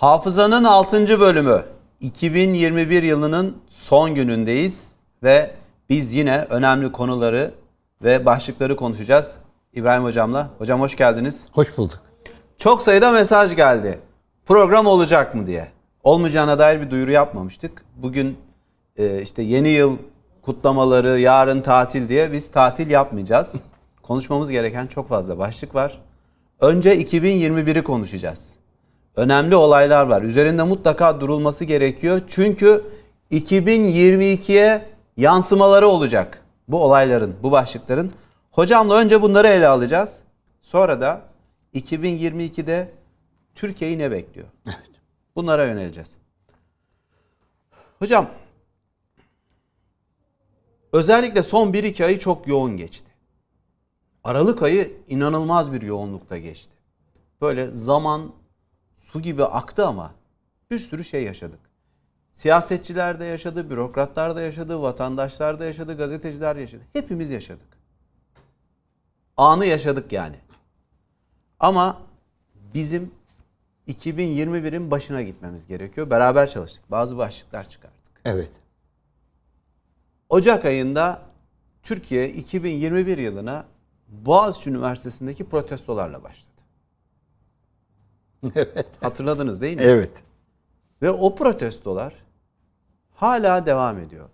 Hafızanın 6. bölümü 2021 yılının son günündeyiz ve biz yine önemli konuları ve başlıkları konuşacağız İbrahim Hocam'la. Hocam hoş geldiniz. Hoş bulduk. Çok sayıda mesaj geldi. Program olacak mı diye. Olmayacağına dair bir duyuru yapmamıştık. Bugün e, işte yeni yıl kutlamaları, yarın tatil diye biz tatil yapmayacağız. Konuşmamız gereken çok fazla başlık var. Önce 2021'i konuşacağız. Önemli olaylar var. Üzerinde mutlaka durulması gerekiyor. Çünkü 2022'ye yansımaları olacak. Bu olayların, bu başlıkların. Hocamla önce bunları ele alacağız. Sonra da 2022'de Türkiye'yi ne bekliyor? Evet. Bunlara yöneleceğiz. Hocam özellikle son 1-2 ayı çok yoğun geçti. Aralık ayı inanılmaz bir yoğunlukta geçti. Böyle zaman su gibi aktı ama bir sürü şey yaşadık. Siyasetçiler de yaşadı, bürokratlar da yaşadı, vatandaşlar da yaşadı, gazeteciler yaşadı. Hepimiz yaşadık. Anı yaşadık yani. Ama bizim 2021'in başına gitmemiz gerekiyor. Beraber çalıştık. Bazı başlıklar çıkarttık. Evet. Ocak ayında Türkiye 2021 yılına Boğaziçi Üniversitesi'ndeki protestolarla başladı. Evet. Hatırladınız değil mi? Evet. Ve o protestolar hala devam ediyor.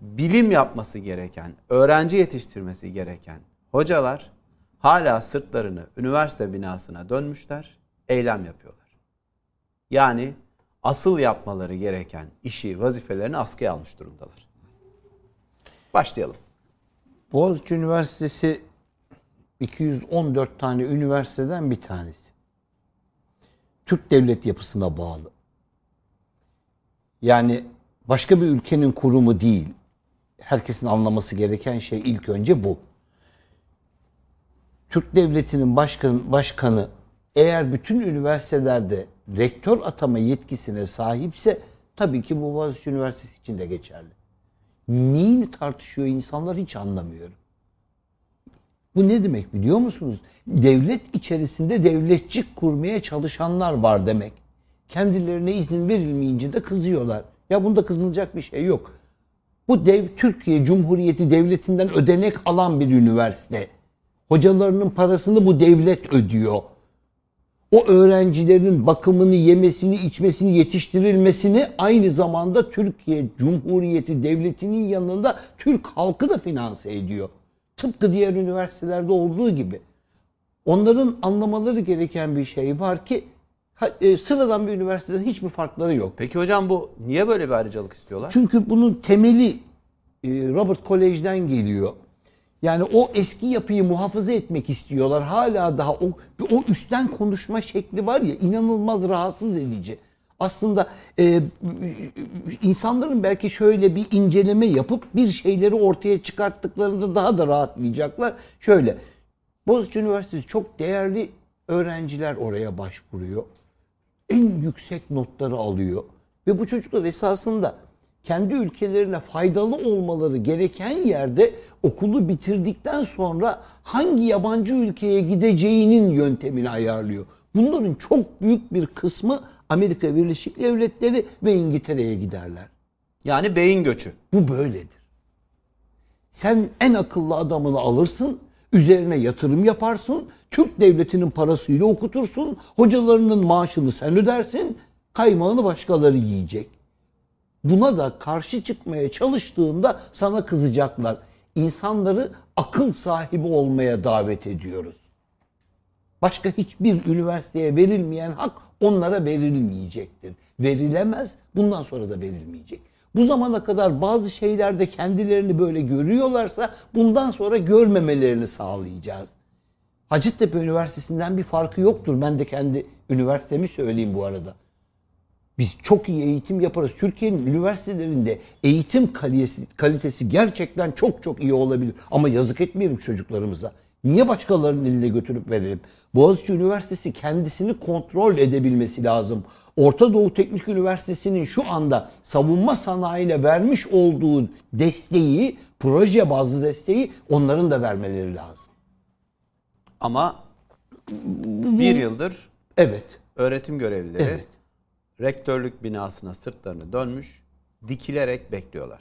Bilim yapması gereken, öğrenci yetiştirmesi gereken hocalar hala sırtlarını üniversite binasına dönmüşler, eylem yapıyorlar. Yani asıl yapmaları gereken işi, vazifelerini askıya almış durumdalar. Başlayalım. Boğaziçi Üniversitesi 214 tane üniversiteden bir tanesi. Türk devlet yapısına bağlı. Yani başka bir ülkenin kurumu değil. Herkesin anlaması gereken şey ilk önce bu. Türk devletinin başkanı, başkanı eğer bütün üniversitelerde rektör atama yetkisine sahipse tabii ki bu Boğaziçi Üniversitesi için de geçerli. Neyini tartışıyor insanlar hiç anlamıyorum. Bu ne demek biliyor musunuz? Devlet içerisinde devletçik kurmaya çalışanlar var demek. Kendilerine izin verilmeyince de kızıyorlar. Ya bunda kızılacak bir şey yok. Bu dev Türkiye Cumhuriyeti Devleti'nden ödenek alan bir üniversite. Hocalarının parasını bu devlet ödüyor. O öğrencilerin bakımını, yemesini, içmesini, yetiştirilmesini aynı zamanda Türkiye Cumhuriyeti Devleti'nin yanında Türk halkı da finanse ediyor. Tıpkı diğer üniversitelerde olduğu gibi. Onların anlamaları gereken bir şey var ki e, sıradan bir üniversiteden hiçbir farkları yok. Peki hocam bu niye böyle bir ayrıcalık istiyorlar? Çünkü bunun temeli e, Robert Kolej'den geliyor. Yani o eski yapıyı muhafaza etmek istiyorlar. Hala daha o o üstten konuşma şekli var ya inanılmaz rahatsız edici. Aslında e, insanların belki şöyle bir inceleme yapıp bir şeyleri ortaya çıkarttıklarında daha da rahatlayacaklar. Şöyle Boğaziçi Üniversitesi çok değerli öğrenciler oraya başvuruyor. En yüksek notları alıyor. Ve bu çocuklar esasında kendi ülkelerine faydalı olmaları gereken yerde okulu bitirdikten sonra hangi yabancı ülkeye gideceğinin yöntemini ayarlıyor. Bunların çok büyük bir kısmı Amerika Birleşik Devletleri ve İngiltere'ye giderler. Yani beyin göçü. Bu böyledir. Sen en akıllı adamını alırsın, üzerine yatırım yaparsın, Türk devletinin parasıyla okutursun, hocalarının maaşını sen ödersin, kaymağını başkaları yiyecek. Buna da karşı çıkmaya çalıştığında sana kızacaklar. İnsanları akıl sahibi olmaya davet ediyoruz. Başka hiçbir üniversiteye verilmeyen hak onlara verilmeyecektir. Verilemez, bundan sonra da verilmeyecek. Bu zamana kadar bazı şeylerde kendilerini böyle görüyorlarsa bundan sonra görmemelerini sağlayacağız. Hacettepe Üniversitesi'nden bir farkı yoktur. Ben de kendi üniversitemi söyleyeyim bu arada. Biz çok iyi eğitim yaparız. Türkiye'nin üniversitelerinde eğitim kalitesi, kalitesi gerçekten çok çok iyi olabilir. Ama yazık etmeyelim çocuklarımıza. Niye başkalarının eline götürüp verelim? Boğaziçi Üniversitesi kendisini kontrol edebilmesi lazım. Orta Doğu Teknik Üniversitesi'nin şu anda savunma sanayine vermiş olduğu desteği, proje bazlı desteği onların da vermeleri lazım. Ama bir yıldır evet öğretim görevlileri evet. rektörlük binasına sırtlarını dönmüş, dikilerek bekliyorlar.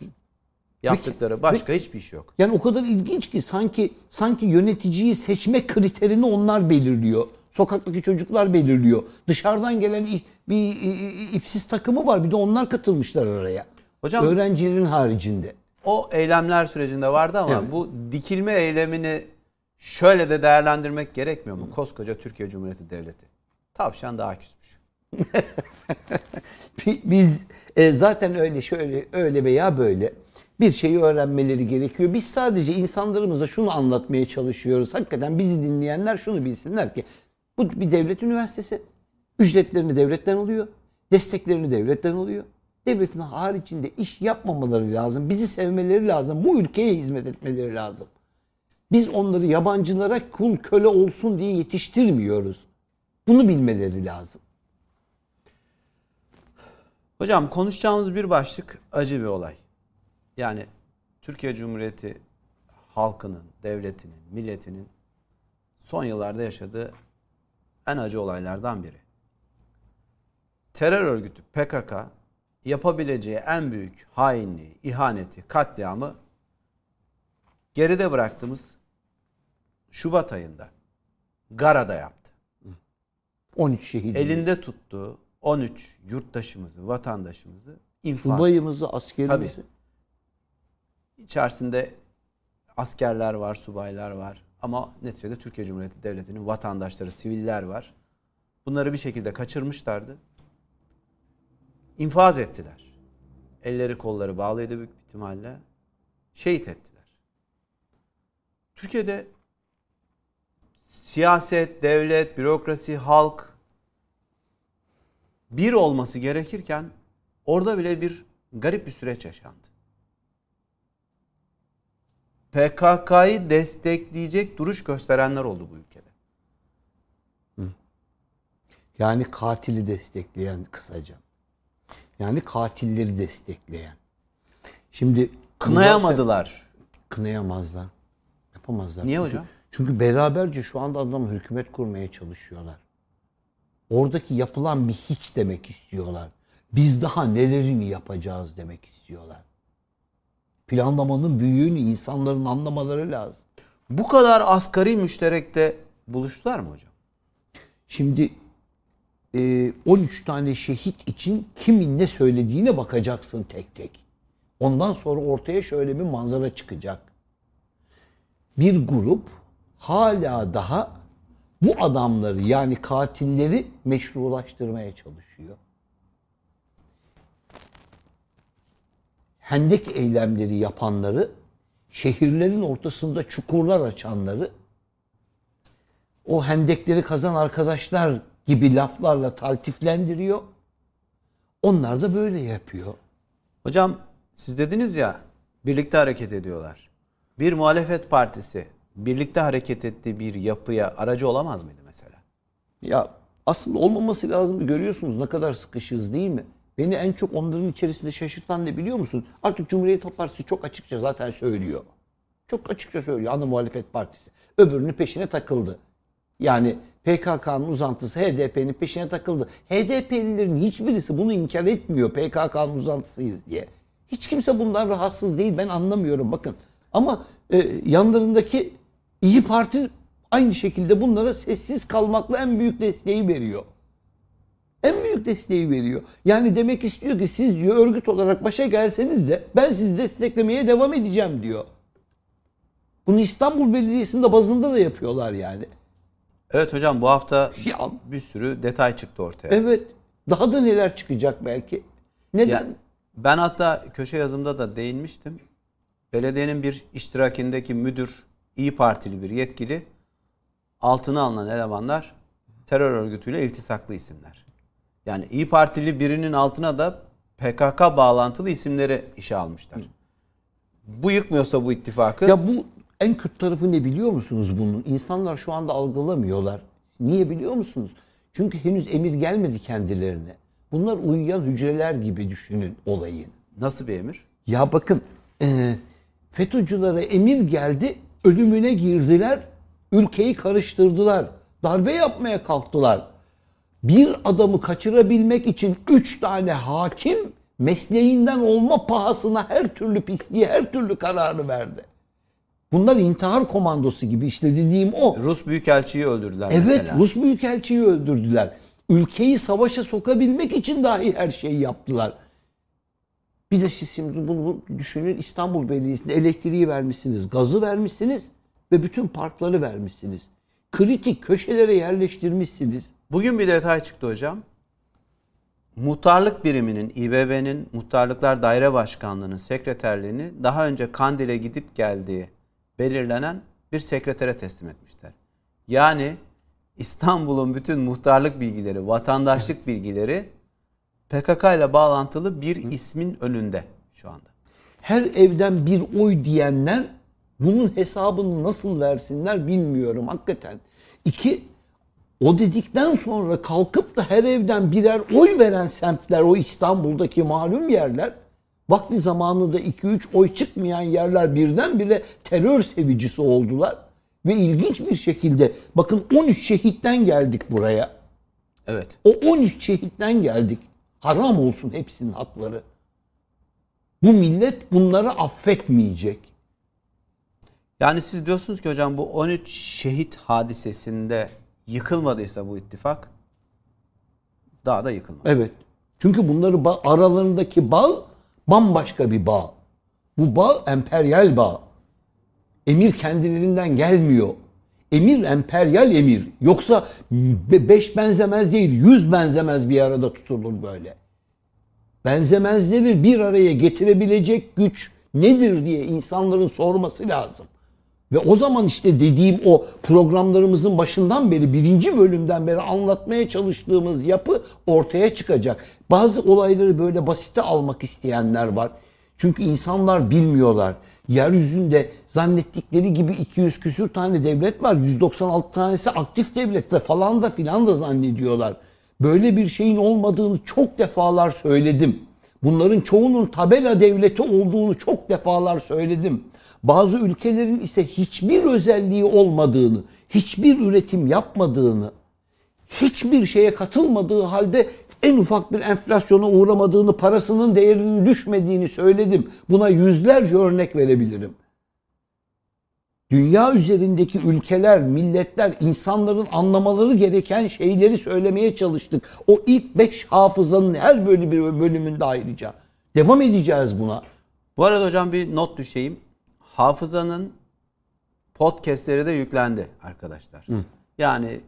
Yaptıkları başka hiçbir iş yok. Yani o kadar ilginç ki sanki sanki yöneticiyi seçme kriterini onlar belirliyor. Sokaktaki çocuklar belirliyor. Dışarıdan gelen bir ipsiz takımı var. Bir de onlar katılmışlar araya. Hocam- öğrencilerin haricinde. O eylemler sürecinde vardı ama Evet. bu dikilme eylemini şöyle de değerlendirmek gerekmiyor mu? Koskoca Türkiye Cumhuriyeti Devleti. Tavşan daha küsmüş. Biz e, zaten öyle şöyle öyle veya böyle bir şeyi öğrenmeleri gerekiyor. Biz sadece insanlarımıza şunu anlatmaya çalışıyoruz. Hakikaten bizi dinleyenler şunu bilsinler ki bu bir devlet üniversitesi. Ücretlerini devletten alıyor. Desteklerini devletten alıyor. Devletin haricinde iş yapmamaları lazım. Bizi sevmeleri lazım. Bu ülkeye hizmet etmeleri lazım. Biz onları yabancılara kul köle olsun diye yetiştirmiyoruz. Bunu bilmeleri lazım. Hocam konuşacağımız bir başlık acı bir olay. Yani Türkiye Cumhuriyeti halkının, devletinin, milletinin son yıllarda yaşadığı en acı olaylardan biri. Terör örgütü PKK yapabileceği en büyük hainliği, ihaneti, katliamı geride bıraktığımız Şubat ayında Gara'da yaptı. 13 şehit. Elinde tuttuğu 13 yurttaşımızı, vatandaşımızı infaz Subayımızı, askerimizi. Tabii. İçerisinde askerler var, subaylar var. Ama neticede Türkiye Cumhuriyeti Devleti'nin vatandaşları, siviller var. Bunları bir şekilde kaçırmışlardı. İnfaz ettiler. Elleri kolları bağlıydı büyük ihtimalle. Şehit ettiler. Türkiye'de siyaset, devlet, bürokrasi, halk bir olması gerekirken orada bile bir garip bir süreç yaşandı. PKK'yı destekleyecek duruş gösterenler oldu bu ülkede. Yani katili destekleyen kısaca. Yani katilleri destekleyen. Şimdi Kınayamadılar. kınayamazlar. Yapamazlar. Niye Çünkü- hocam? Çünkü beraberce şu anda adam hükümet kurmaya çalışıyorlar. Oradaki yapılan bir hiç demek istiyorlar. Biz daha nelerini yapacağız demek istiyorlar. Planlamanın büyüğünü insanların anlamaları lazım. Bu kadar asgari müşterekte buluştular mı hocam? Şimdi e, 13 tane şehit için kimin ne söylediğine bakacaksın tek tek. Ondan sonra ortaya şöyle bir manzara çıkacak. Bir grup hala daha bu adamları yani katilleri meşrulaştırmaya çalışıyor. Hendek eylemleri yapanları, şehirlerin ortasında çukurlar açanları o hendekleri kazan arkadaşlar gibi laflarla taltiflendiriyor. Onlar da böyle yapıyor. Hocam siz dediniz ya birlikte hareket ediyorlar. Bir muhalefet partisi birlikte hareket ettiği bir yapıya aracı olamaz mıydı mesela? Ya aslında olmaması lazım. Görüyorsunuz ne kadar sıkışığız değil mi? Beni en çok onların içerisinde şaşırtan ne biliyor musun? Artık Cumhuriyet Halk Partisi çok açıkça zaten söylüyor. Çok açıkça söylüyor ana muhalefet partisi. Öbürünün peşine takıldı. Yani PKK'nın uzantısı HDP'nin peşine takıldı. HDP'lilerin hiçbirisi bunu inkar etmiyor PKK'nın uzantısıyız diye. Hiç kimse bundan rahatsız değil ben anlamıyorum bakın. Ama e, yanlarındaki İyi Parti aynı şekilde bunlara sessiz kalmakla en büyük desteği veriyor. En büyük desteği veriyor. Yani demek istiyor ki siz diyor örgüt olarak başa gelseniz de ben sizi desteklemeye devam edeceğim diyor. Bunu İstanbul Belediyesi'nde bazında da yapıyorlar yani. Evet hocam bu hafta Ya- bir sürü detay çıktı ortaya. Evet. Daha da neler çıkacak belki. Neden? Ya, ben hatta köşe yazımda da değinmiştim. Belediyenin bir iştirakindeki müdür, İyi Partili bir yetkili, altına alınan elemanlar terör örgütüyle iltisaklı isimler. Yani İyi Partili birinin altına da PKK bağlantılı isimleri işe almışlar. Bu yıkmıyorsa bu ittifakı Ya bu en kötü tarafı ne biliyor musunuz bunun? İnsanlar şu anda algılamıyorlar. Niye biliyor musunuz? Çünkü henüz emir gelmedi kendilerine. Bunlar uyuyan hücreler gibi düşünün olayı. nasıl bir emir? Ya bakın e, FETÖ'cülere emir geldi, ölümüne girdiler, ülkeyi karıştırdılar, darbe yapmaya kalktılar. Bir adamı kaçırabilmek için üç tane hakim mesleğinden olma pahasına her türlü pisliği, her türlü kararı verdi. Bunlar intihar komandosu gibi işte dediğim o. Rus büyükelçiyi öldürdüler Evet mesela. Rus büyükelçiyi öldürdüler. Ülkeyi savaşa sokabilmek için dahi her şeyi yaptılar. Bir de siz şimdi bunu, bunu düşünün İstanbul Belediyesi'ne elektriği vermişsiniz, gazı vermişsiniz ve bütün parkları vermişsiniz. Kritik köşelere yerleştirmişsiniz. Bugün bir detay çıktı hocam. Muhtarlık biriminin, İBB'nin Muhtarlıklar Daire Başkanlığı'nın sekreterliğini daha önce Kandil'e gidip geldiği belirlenen bir sekretere teslim etmişler. Yani İstanbul'un bütün muhtarlık bilgileri, vatandaşlık bilgileri PKK ile bağlantılı bir ismin önünde şu anda. Her evden bir oy diyenler bunun hesabını nasıl versinler bilmiyorum hakikaten. İki, o dedikten sonra kalkıp da her evden birer oy veren semtler, o İstanbul'daki malum yerler, vakti zamanında 2-3 oy çıkmayan yerler birdenbire terör sevicisi oldular. Ve ilginç bir şekilde, bakın 13 şehitten geldik buraya. Evet. O 13 şehitten geldik. Haram olsun hepsinin hakları. Bu millet bunları affetmeyecek. Yani siz diyorsunuz ki hocam bu 13 şehit hadisesinde yıkılmadıysa bu ittifak daha da yıkılmaz. Evet. Çünkü bunları aralarındaki bağ bambaşka bir bağ. Bu bağ emperyal bağ. Emir kendilerinden gelmiyor. Emir emperyal emir. Yoksa be- beş benzemez değil, yüz benzemez bir arada tutulur böyle. Benzemezleri bir araya getirebilecek güç nedir diye insanların sorması lazım. Ve o zaman işte dediğim o programlarımızın başından beri birinci bölümden beri anlatmaya çalıştığımız yapı ortaya çıkacak. Bazı olayları böyle basite almak isteyenler var. Çünkü insanlar bilmiyorlar. Yeryüzünde zannettikleri gibi 200 küsür tane devlet var. 196 tanesi aktif devlette falan da filan da zannediyorlar. Böyle bir şeyin olmadığını çok defalar söyledim. Bunların çoğunun tabela devleti olduğunu çok defalar söyledim. Bazı ülkelerin ise hiçbir özelliği olmadığını, hiçbir üretim yapmadığını, hiçbir şeye katılmadığı halde en ufak bir enflasyona uğramadığını, parasının değerinin düşmediğini söyledim. Buna yüzlerce örnek verebilirim. Dünya üzerindeki ülkeler, milletler, insanların anlamaları gereken şeyleri söylemeye çalıştık. O ilk beş hafızanın her böyle bir bölümünde ayrıca. Devam edeceğiz buna. Bu arada hocam bir not düşeyim. Hafızanın podcastleri de yüklendi arkadaşlar. Yani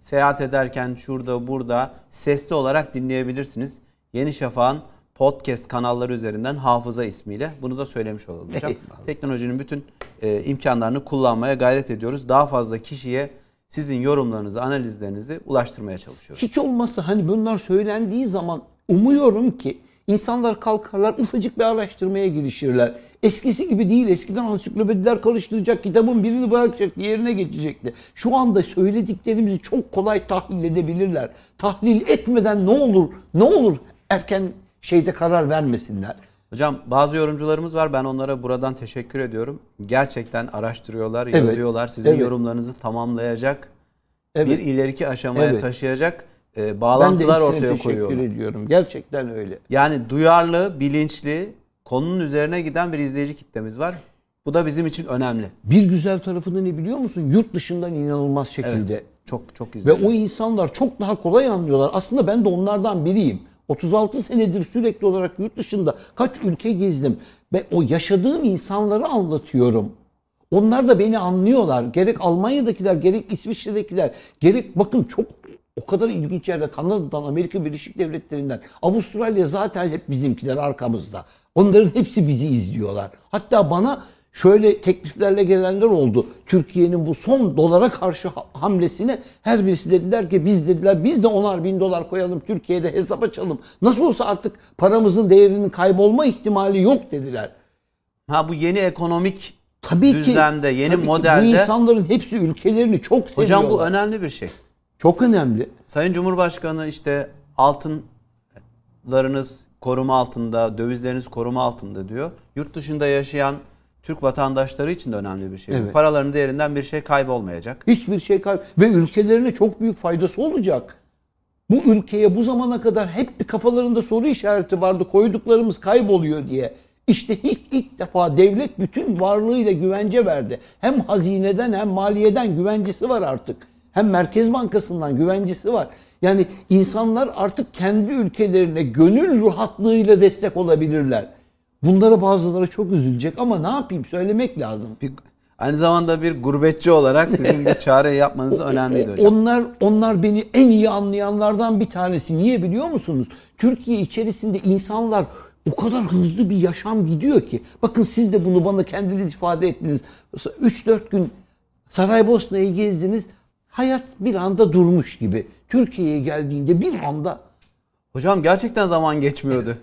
seyahat ederken şurada burada sesli olarak dinleyebilirsiniz. Yeni Şafak'ın podcast kanalları üzerinden Hafıza ismiyle. Bunu da söylemiş olalım hocam. Eyvallah. Teknolojinin bütün e, imkanlarını kullanmaya gayret ediyoruz. Daha fazla kişiye sizin yorumlarınızı, analizlerinizi ulaştırmaya çalışıyoruz. Hiç olmazsa hani bunlar söylendiği zaman umuyorum ki insanlar kalkarlar ufacık bir araştırmaya girişirler. Eskisi gibi değil. Eskiden ansiklopediler karıştıracak, kitabın birini bırakacak, diğerine geçecekti. Şu anda söylediklerimizi çok kolay tahlil edebilirler. Tahlil etmeden ne olur, ne olur erken şeyde karar vermesinler. Hocam bazı yorumcularımız var. Ben onlara buradan teşekkür ediyorum. Gerçekten araştırıyorlar, Evet. yazıyorlar. Sizin Evet. yorumlarınızı tamamlayacak, Evet. bir ileriki aşamaya Evet. taşıyacak e, Ben de bağlantılar hepsine ortaya teşekkür koyuyorlar. ediyorum. Gerçekten öyle. Yani duyarlı, bilinçli, konunun üzerine giden bir izleyici kitlemiz var. Bu da bizim için önemli. Bir güzel tarafı da ne biliyor musun? Yurt dışından inanılmaz şekilde Çok çok Ve izleniyor. o insanlar çok daha kolay anlıyorlar. Aslında ben de onlardan biriyim. 36 senedir sürekli olarak yurt dışında kaç ülke gezdim ve o yaşadığım insanları anlatıyorum. Onlar da beni anlıyorlar. Gerek Almanya'dakiler, gerek İsviçre'dekiler, gerek bakın çok o kadar ilginç yerler Kanada'dan, Amerika Birleşik Devletleri'nden, Avustralya zaten hep bizimkiler arkamızda. Onların hepsi bizi izliyorlar. Hatta bana şöyle tekliflerle gelenler oldu. Türkiye'nin bu son dolara karşı ha- hamlesine her birisi dediler ki biz dediler biz de onar bin dolar koyalım Türkiye'de hesap açalım. Nasıl olsa artık paramızın değerinin kaybolma ihtimali yok dediler. Ha bu yeni ekonomik Tabii düzlemde, ki yeni tabii ki modelde bu insanların hepsi ülkelerini çok seviyorlar. hocam bu önemli bir şey. çok önemli. Sayın Cumhurbaşkanı işte altınlarınız koruma altında, dövizleriniz koruma altında diyor. Yurt dışında yaşayan Türk vatandaşları için de önemli bir şey. Evet. Paraların değerinden bir şey kaybolmayacak. Hiçbir şey kay ve ülkelerine çok büyük faydası olacak. Bu ülkeye bu zamana kadar hep bir kafalarında soru işareti vardı. Koyduklarımız kayboluyor diye. İşte ilk, ilk defa devlet bütün varlığıyla güvence verdi. Hem hazineden hem maliyeden güvencesi var artık. Hem Merkez Bankası'ndan güvencesi var. Yani insanlar artık kendi ülkelerine gönül rahatlığıyla destek olabilirler. Bunlara bazıları çok üzülecek ama ne yapayım söylemek lazım. Bir, aynı zamanda bir gurbetçi olarak sizin bir çare yapmanız da önemliydi hocam. Onlar onlar beni en iyi anlayanlardan bir tanesi. Niye biliyor musunuz? Türkiye içerisinde insanlar o kadar hızlı bir yaşam gidiyor ki. Bakın siz de bunu bana kendiniz ifade ettiniz. 3-4 gün Saraybosna'yı gezdiniz. Hayat bir anda durmuş gibi. Türkiye'ye geldiğinde bir anda Hocam gerçekten zaman geçmiyordu.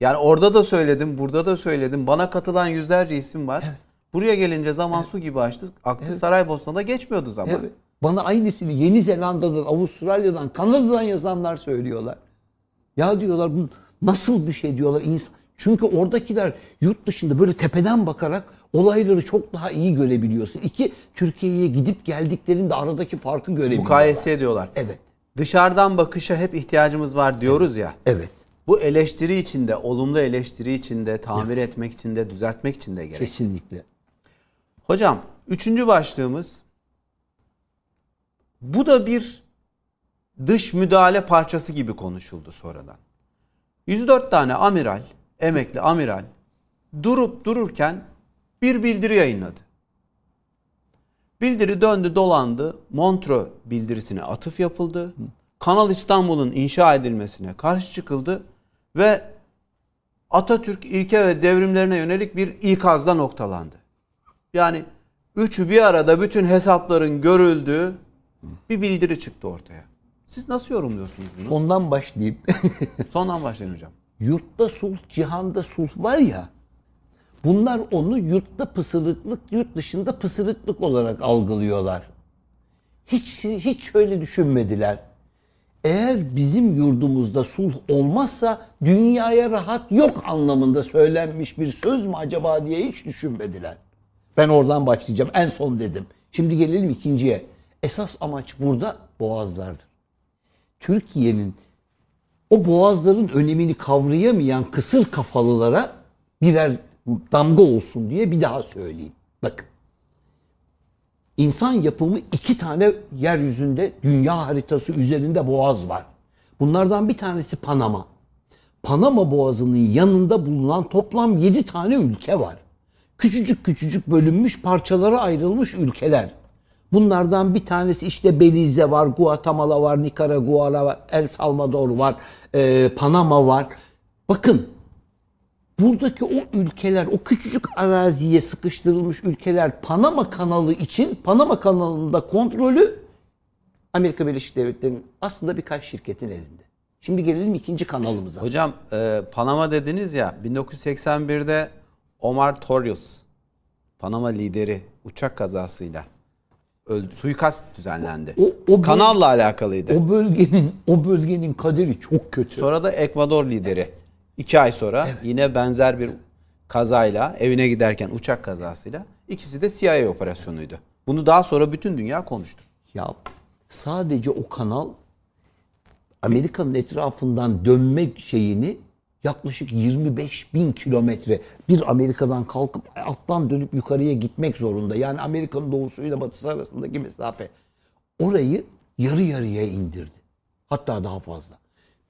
Yani orada da söyledim, burada da söyledim. Bana katılan yüzlerce isim var. Buraya gelince zaman su gibi açtı. Aktı Saraybosna'da geçmiyordu zaman. Evet. Bana aynısını Yeni Zelanda'dan, Avustralya'dan, Kanada'dan yazanlar söylüyorlar. Ya diyorlar bu nasıl bir şey diyorlar insan. Çünkü oradakiler yurt dışında böyle tepeden bakarak olayları çok daha iyi görebiliyorsun. İki, Türkiye'ye gidip geldiklerinde aradaki farkı görebiliyorlar. Mukayese ediyorlar. Evet. Dışarıdan bakışa hep ihtiyacımız var diyoruz ya. Evet. Bu eleştiri içinde, olumlu eleştiri içinde, tamir etmek için de, düzeltmek için de gerek. Kesinlikle. Hocam, üçüncü başlığımız bu da bir dış müdahale parçası gibi konuşuldu sonradan. 104 tane amiral, emekli amiral durup dururken bir bildiri yayınladı. Bildiri döndü dolandı. Montreux bildirisine atıf yapıldı. Kanal İstanbul'un inşa edilmesine karşı çıkıldı ve Atatürk ilke ve devrimlerine yönelik bir ikazda noktalandı. Yani üçü bir arada bütün hesapların görüldüğü bir bildiri çıktı ortaya. Siz nasıl yorumluyorsunuz bunu? Ondan başlayayım. Sondan başlayın hocam. yurtta sulh, cihanda sulh var ya. Bunlar onu yurtta pısırıklık, yurt dışında pısırıklık olarak algılıyorlar. Hiç hiç şöyle düşünmediler. Eğer bizim yurdumuzda sulh olmazsa dünyaya rahat yok anlamında söylenmiş bir söz mü acaba diye hiç düşünmediler. Ben oradan başlayacağım. En son dedim. Şimdi gelelim ikinciye. Esas amaç burada boğazlardır. Türkiye'nin o boğazların önemini kavrayamayan kısır kafalılara birer damga olsun diye bir daha söyleyeyim. Bakın. İnsan yapımı iki tane yeryüzünde dünya haritası üzerinde boğaz var. Bunlardan bir tanesi Panama. Panama boğazının yanında bulunan toplam yedi tane ülke var. Küçücük küçücük bölünmüş parçalara ayrılmış ülkeler. Bunlardan bir tanesi işte Belize var, Guatemala var, Nikaragua var, El Salvador var, e, Panama var. Bakın buradaki o ülkeler, o küçücük araziye sıkıştırılmış ülkeler Panama kanalı için Panama kanalında kontrolü Amerika Birleşik Devletleri'nin aslında birkaç şirketin elinde. Şimdi gelelim ikinci kanalımıza. Hocam e, Panama dediniz ya 1981'de Omar Torres Panama lideri uçak kazasıyla öldü. Suikast düzenlendi. O- o böl- Kanalla alakalıydı. O bölgenin o bölgenin kaderi çok kötü. Sonra da Ekvador lideri. İki ay sonra yine benzer bir kazayla evine giderken uçak kazasıyla ikisi de CIA operasyonuydu. Bunu daha sonra bütün dünya konuştu. Ya sadece o kanal Amerika'nın etrafından dönme şeyini yaklaşık 25 bin kilometre bir Amerika'dan kalkıp alttan dönüp yukarıya gitmek zorunda. Yani Amerika'nın doğusuyla batısı arasındaki mesafe. Orayı yarı yarıya indirdi. Hatta daha fazla.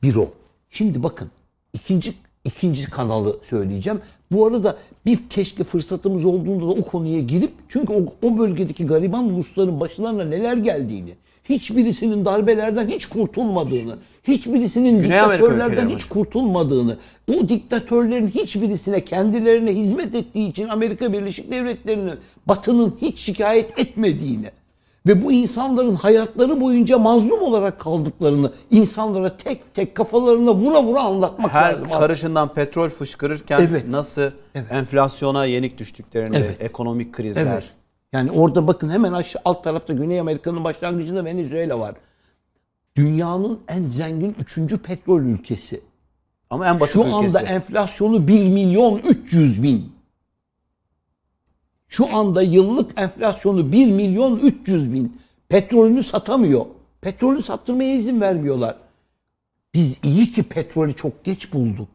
Bir o. Şimdi bakın ikinci ikinci kanalı söyleyeceğim. Bu arada bir keşke fırsatımız olduğunda da o konuya girip çünkü o, o bölgedeki gariban ulusların başlarına neler geldiğini, hiçbirisinin darbelerden hiç kurtulmadığını, hiçbirisinin Güney diktatörlerden hiç kurtulmadığını, o diktatörlerin hiçbirisine kendilerine hizmet ettiği için Amerika Birleşik Devletleri'nin Batı'nın hiç şikayet etmediğini ve bu insanların hayatları boyunca mazlum olarak kaldıklarını insanlara tek tek kafalarına vura vura anlatmak Her lazım. karışından petrol fışkırırken Evet. nasıl enflasyona yenik düştüklerini, Evet. ekonomik krizler. Evet. Yani orada bakın hemen aşağı alt tarafta Güney Amerika'nın başlangıcında Venezuela var. Dünyanın en zengin üçüncü petrol ülkesi. Ama en basit Şu ülkesi. anda enflasyonu 1 milyon 300 bin. Şu anda yıllık enflasyonu 1 milyon 300 bin. Petrolünü satamıyor. Petrolü sattırmaya izin vermiyorlar. Biz iyi ki petrolü çok geç bulduk.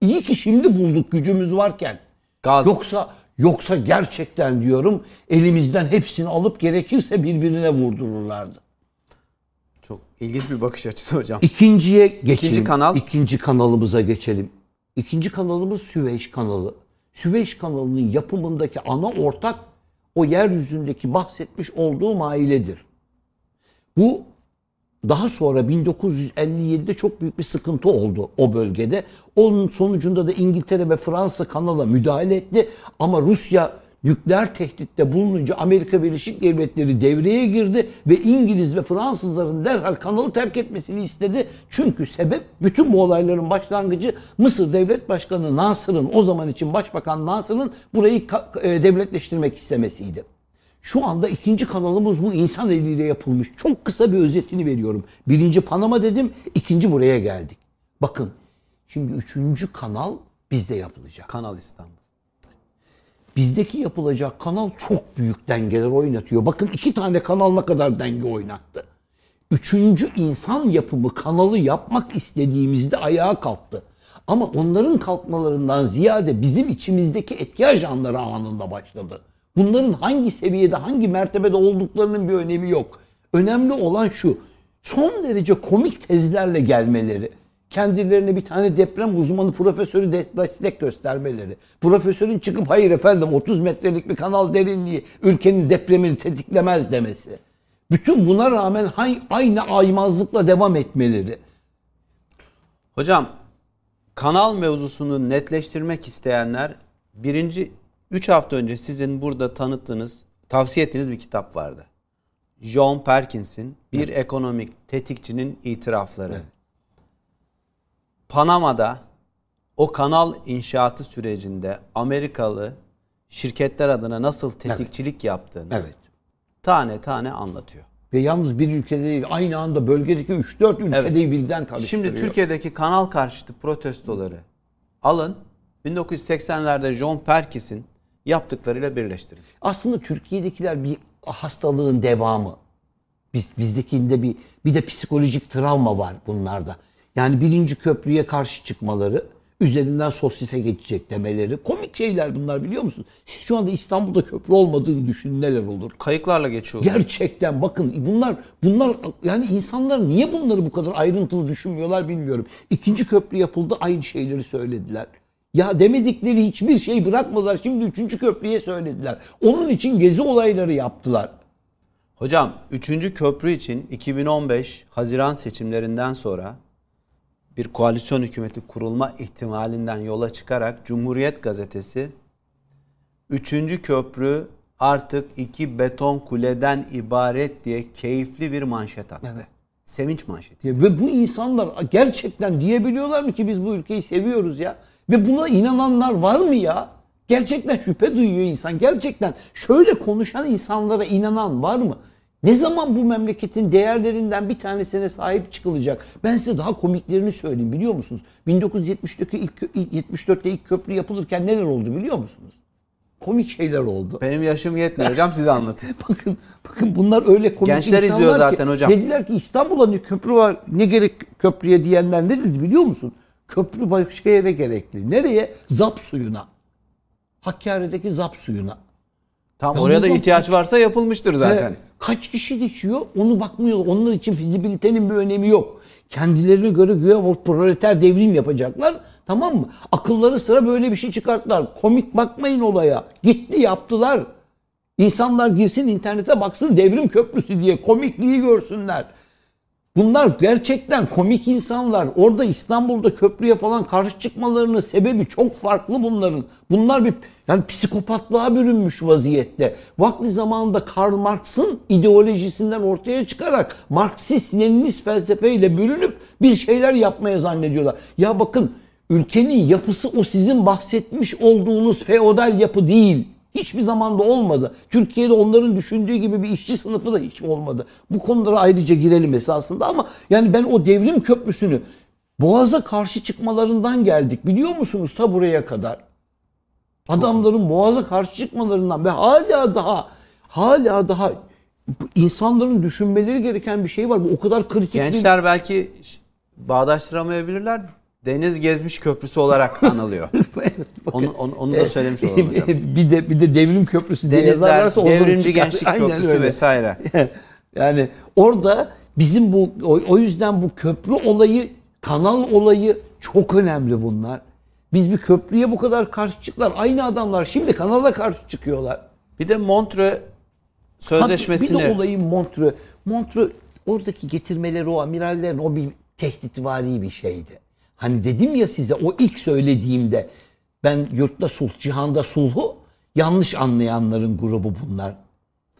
İyi ki şimdi bulduk gücümüz varken. Gaz. Yoksa yoksa gerçekten diyorum elimizden hepsini alıp gerekirse birbirine vurdururlardı. Çok ilginç bir bakış açısı hocam. İkinciye geçelim. kanal? İkinci kanalımıza geçelim. İkinci kanalımız Süveyş kanalı. Süveyş kanalının yapımındaki ana ortak o yeryüzündeki bahsetmiş olduğum ailedir. Bu daha sonra 1957'de çok büyük bir sıkıntı oldu o bölgede. Onun sonucunda da İngiltere ve Fransa kanala müdahale etti. Ama Rusya nükleer tehditte bulununca Amerika Birleşik Devletleri devreye girdi ve İngiliz ve Fransızların derhal kanalı terk etmesini istedi. Çünkü sebep bütün bu olayların başlangıcı Mısır Devlet Başkanı Nasır'ın o zaman için Başbakan Nasır'ın burayı e, devletleştirmek istemesiydi. Şu anda ikinci kanalımız bu insan eliyle yapılmış. Çok kısa bir özetini veriyorum. Birinci Panama dedim, ikinci buraya geldik. Bakın, şimdi üçüncü kanal bizde yapılacak. Kanal İstanbul. Bizdeki yapılacak kanal çok büyük dengeler oynatıyor. Bakın iki tane kanal ne kadar denge oynattı. Üçüncü insan yapımı kanalı yapmak istediğimizde ayağa kalktı. Ama onların kalkmalarından ziyade bizim içimizdeki etki ajanları anında başladı. Bunların hangi seviyede, hangi mertebede olduklarının bir önemi yok. Önemli olan şu, son derece komik tezlerle gelmeleri kendilerine bir tane deprem uzmanı profesörü de- destek göstermeleri. Profesörün çıkıp hayır efendim 30 metrelik bir kanal derinliği ülkenin depremini tetiklemez demesi. Bütün buna rağmen aynı aymazlıkla devam etmeleri. Hocam kanal mevzusunu netleştirmek isteyenler birinci 3 hafta önce sizin burada tanıttığınız, tavsiye ettiğiniz bir kitap vardı. John Perkins'in Bir Ekonomik Tetikçinin İtirafları. Panama'da o kanal inşaatı sürecinde Amerikalı şirketler adına nasıl tetikçilik yaptığını Evet. tane tane anlatıyor. Ve yalnız bir ülkede değil aynı anda bölgedeki 3-4 ülkedeyi birden karıştırıyor. Şimdi Türkiye'deki kanal karşıtı protestoları alın 1980'lerde John Perkins'in yaptıklarıyla birleştirin. Aslında Türkiye'dekiler bir hastalığın devamı. Biz bizdekinde bir bir de psikolojik travma var bunlarda. Yani birinci köprüye karşı çıkmaları, üzerinden sosyete geçecek demeleri. Komik şeyler bunlar biliyor musun? Siz şu anda İstanbul'da köprü olmadığını düşünün neler olur. Kayıklarla geçiyor. Gerçekten bakın bunlar bunlar yani insanlar niye bunları bu kadar ayrıntılı düşünmüyorlar bilmiyorum. İkinci köprü yapıldı aynı şeyleri söylediler. Ya demedikleri hiçbir şey bırakmadılar. Şimdi üçüncü köprüye söylediler. Onun için gezi olayları yaptılar. Hocam 3. köprü için 2015 Haziran seçimlerinden sonra bir koalisyon hükümeti kurulma ihtimalinden yola çıkarak Cumhuriyet gazetesi 3. köprü artık iki beton kuleden ibaret diye keyifli bir manşet attı. Evet. Sevinç manşeti. Ya Ve bu insanlar gerçekten diyebiliyorlar mı ki biz bu ülkeyi seviyoruz ya? Ve buna inananlar var mı ya? Gerçekten şüphe duyuyor insan. Gerçekten şöyle konuşan insanlara inanan var mı? Ne zaman bu memleketin değerlerinden bir tanesine sahip çıkılacak? Ben size daha komiklerini söyleyeyim biliyor musunuz? 1974'te ilk, kö- ilk 74'te ilk köprü yapılırken neler oldu biliyor musunuz? Komik şeyler oldu. Benim yaşım yetmiyor hocam size anlatayım. Bakın bakın bunlar öyle komik Gençler insanlar izliyor ki, zaten hocam. Dediler ki İstanbul'da ne köprü var ne gerek köprüye diyenler ne dedi biliyor musun? Köprü başka yere gerekli. Nereye? Zap suyuna. Hakkari'deki zap suyuna. Tam Ya oraya da ihtiyaç varsa yapılmıştır zaten. Ve kaç kişi geçiyor onu bakmıyorlar. Onlar için fizibilitenin bir önemi yok. Kendilerine göre güya proleter devrim yapacaklar. Tamam mı? Akılları sıra böyle bir şey çıkarttılar. Komik bakmayın olaya. Gitti yaptılar. İnsanlar girsin internete baksın devrim köprüsü diye komikliği görsünler. Bunlar gerçekten komik insanlar. Orada İstanbul'da köprüye falan karşı çıkmalarının sebebi çok farklı bunların. Bunlar bir yani psikopatlığa bürünmüş vaziyette. Vakti zamanında Karl Marx'ın ideolojisinden ortaya çıkarak Marksist, Leninist felsefeyle bürünüp bir şeyler yapmaya zannediyorlar. Ya bakın ülkenin yapısı o sizin bahsetmiş olduğunuz feodal yapı değil. Hiçbir zamanda olmadı. Türkiye'de onların düşündüğü gibi bir işçi sınıfı da hiç olmadı. Bu konulara ayrıca girelim esasında ama yani ben o devrim köprüsünü Boğaz'a karşı çıkmalarından geldik biliyor musunuz ta buraya kadar. Adamların Boğaz'a karşı çıkmalarından ve hala daha hala daha insanların düşünmeleri gereken bir şey var. Bu o kadar kritik bir Gençler belki ş- bağdaştıramayabilirler. Deniz gezmiş köprüsü olarak anılıyor. onu, onu, onu da söylemiş olalım hocam. bir de bir de devrim köprüsü Denizler, devrimci gençlik Aynen köprüsü öyle. vesaire. yani orada bizim bu o, yüzden bu köprü olayı, kanal olayı çok önemli bunlar. Biz bir köprüye bu kadar karşı çıktılar. Aynı adamlar şimdi kanala karşı çıkıyorlar. Bir de Montre sözleşmesini Bir de olayı Montreux. Montreux oradaki getirmeleri o amirallerin o bir tehditvari bir şeydi. Hani dedim ya size o ilk söylediğimde ben yurtta sulh, cihanda sulhu yanlış anlayanların grubu bunlar.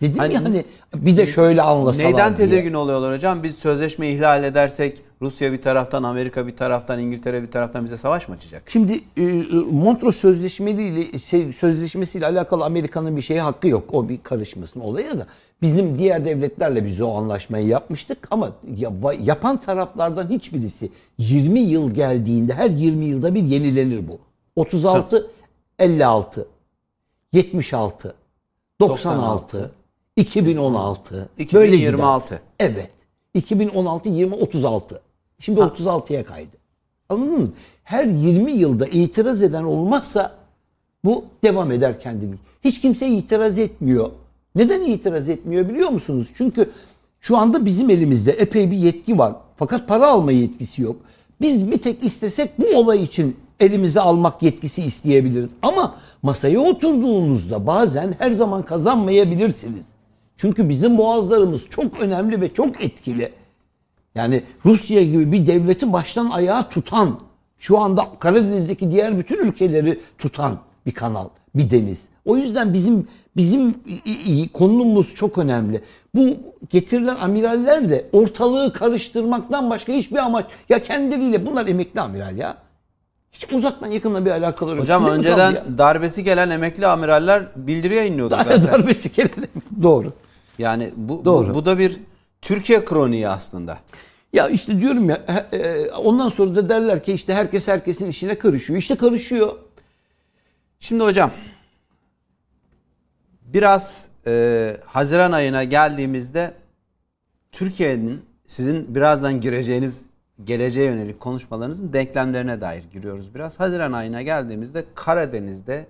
Dedim Hani- ya hani bir de şöyle anlasalar Neyden diye. tedirgin oluyorlar hocam? Biz sözleşme ihlal edersek Rusya bir taraftan, Amerika bir taraftan, İngiltere bir taraftan bize savaş mı açacak? Şimdi e, e, Montreux Sözleşmesiyle şey, sözleşmesiyle alakalı Amerika'nın bir şeye hakkı yok. O bir karışmasın olaya da. Bizim diğer devletlerle biz o anlaşmayı yapmıştık ama yapan taraflardan hiçbirisi 20 yıl geldiğinde her 20 yılda bir yenilenir bu. 36 56 76 96 2016 böyle gider. 2026. Evet. 2016 20 36. Şimdi 36'ya kaydı. Anladın mı? Her 20 yılda itiraz eden olmazsa bu devam eder kendini. Hiç kimse itiraz etmiyor. Neden itiraz etmiyor biliyor musunuz? Çünkü şu anda bizim elimizde epey bir yetki var. Fakat para alma yetkisi yok. Biz bir tek istesek bu olay için elimize almak yetkisi isteyebiliriz. Ama masaya oturduğunuzda bazen her zaman kazanmayabilirsiniz. Çünkü bizim boğazlarımız çok önemli ve çok etkili. Yani Rusya gibi bir devleti baştan ayağa tutan, şu anda Karadeniz'deki diğer bütün ülkeleri tutan bir kanal, bir deniz. O yüzden bizim bizim konumuz çok önemli. Bu getirilen amiraller de ortalığı karıştırmaktan başka hiçbir amaç ya kendileriyle bunlar emekli amiral ya. Hiç uzaktan yakından bir alakaları yok. Hocam Size önceden darbesi gelen emekli amiraller bildiri yayınlıyordu zaten. darbesi gelene. Doğru. Yani bu, bu, Doğru. bu da bir Türkiye kroniği aslında. Ya işte diyorum ya e, ondan sonra da derler ki işte herkes herkesin işine karışıyor. İşte karışıyor. Şimdi hocam biraz e, Haziran ayına geldiğimizde Türkiye'nin sizin birazdan gireceğiniz geleceğe yönelik konuşmalarınızın denklemlerine dair giriyoruz biraz. Haziran ayına geldiğimizde Karadeniz'de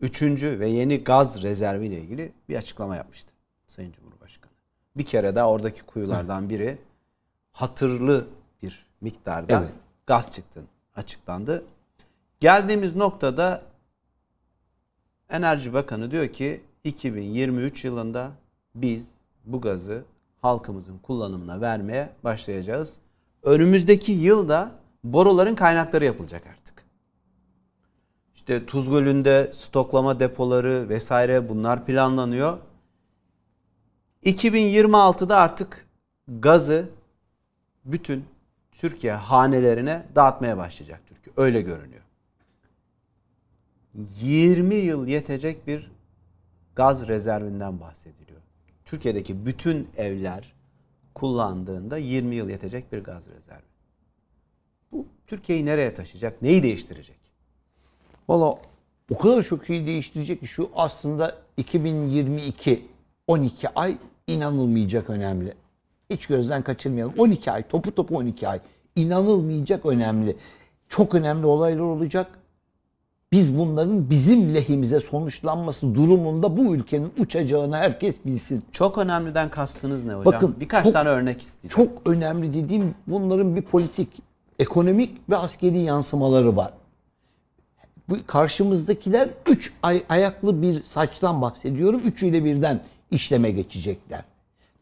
3. ve yeni gaz rezervi ile ilgili bir açıklama yapmıştı. Bir kere daha oradaki kuyulardan biri hatırlı bir miktarda Evet. gaz çıktı açıklandı. Geldiğimiz noktada Enerji Bakanı diyor ki 2023 yılında biz bu gazı halkımızın kullanımına vermeye başlayacağız. Önümüzdeki yılda boruların kaynakları yapılacak artık. İşte Tuz Gölü'nde stoklama depoları vesaire bunlar planlanıyor. 2026'da artık gazı bütün Türkiye hanelerine dağıtmaya başlayacak Türkiye. Öyle görünüyor. 20 yıl yetecek bir gaz rezervinden bahsediliyor. Türkiye'deki bütün evler kullandığında 20 yıl yetecek bir gaz rezervi. Bu Türkiye'yi nereye taşıyacak? Neyi değiştirecek? Valla o kadar çok iyi değiştirecek ki şu aslında 2022 12 ay inanılmayacak önemli. Hiç gözden kaçırmayalım. 12 ay topu topu 12 ay inanılmayacak önemli. Çok önemli olaylar olacak. Biz bunların bizim lehimize sonuçlanması durumunda bu ülkenin uçacağını herkes bilsin. Çok önemliden kastınız ne hocam? Bakın, Birkaç çok- tane örnek isteyeceğim. Çok önemli dediğim bunların bir politik, ekonomik ve askeri yansımaları var. Bu karşımızdakiler üç ay, ayaklı bir saçtan bahsediyorum. Üçüyle birden işleme geçecekler.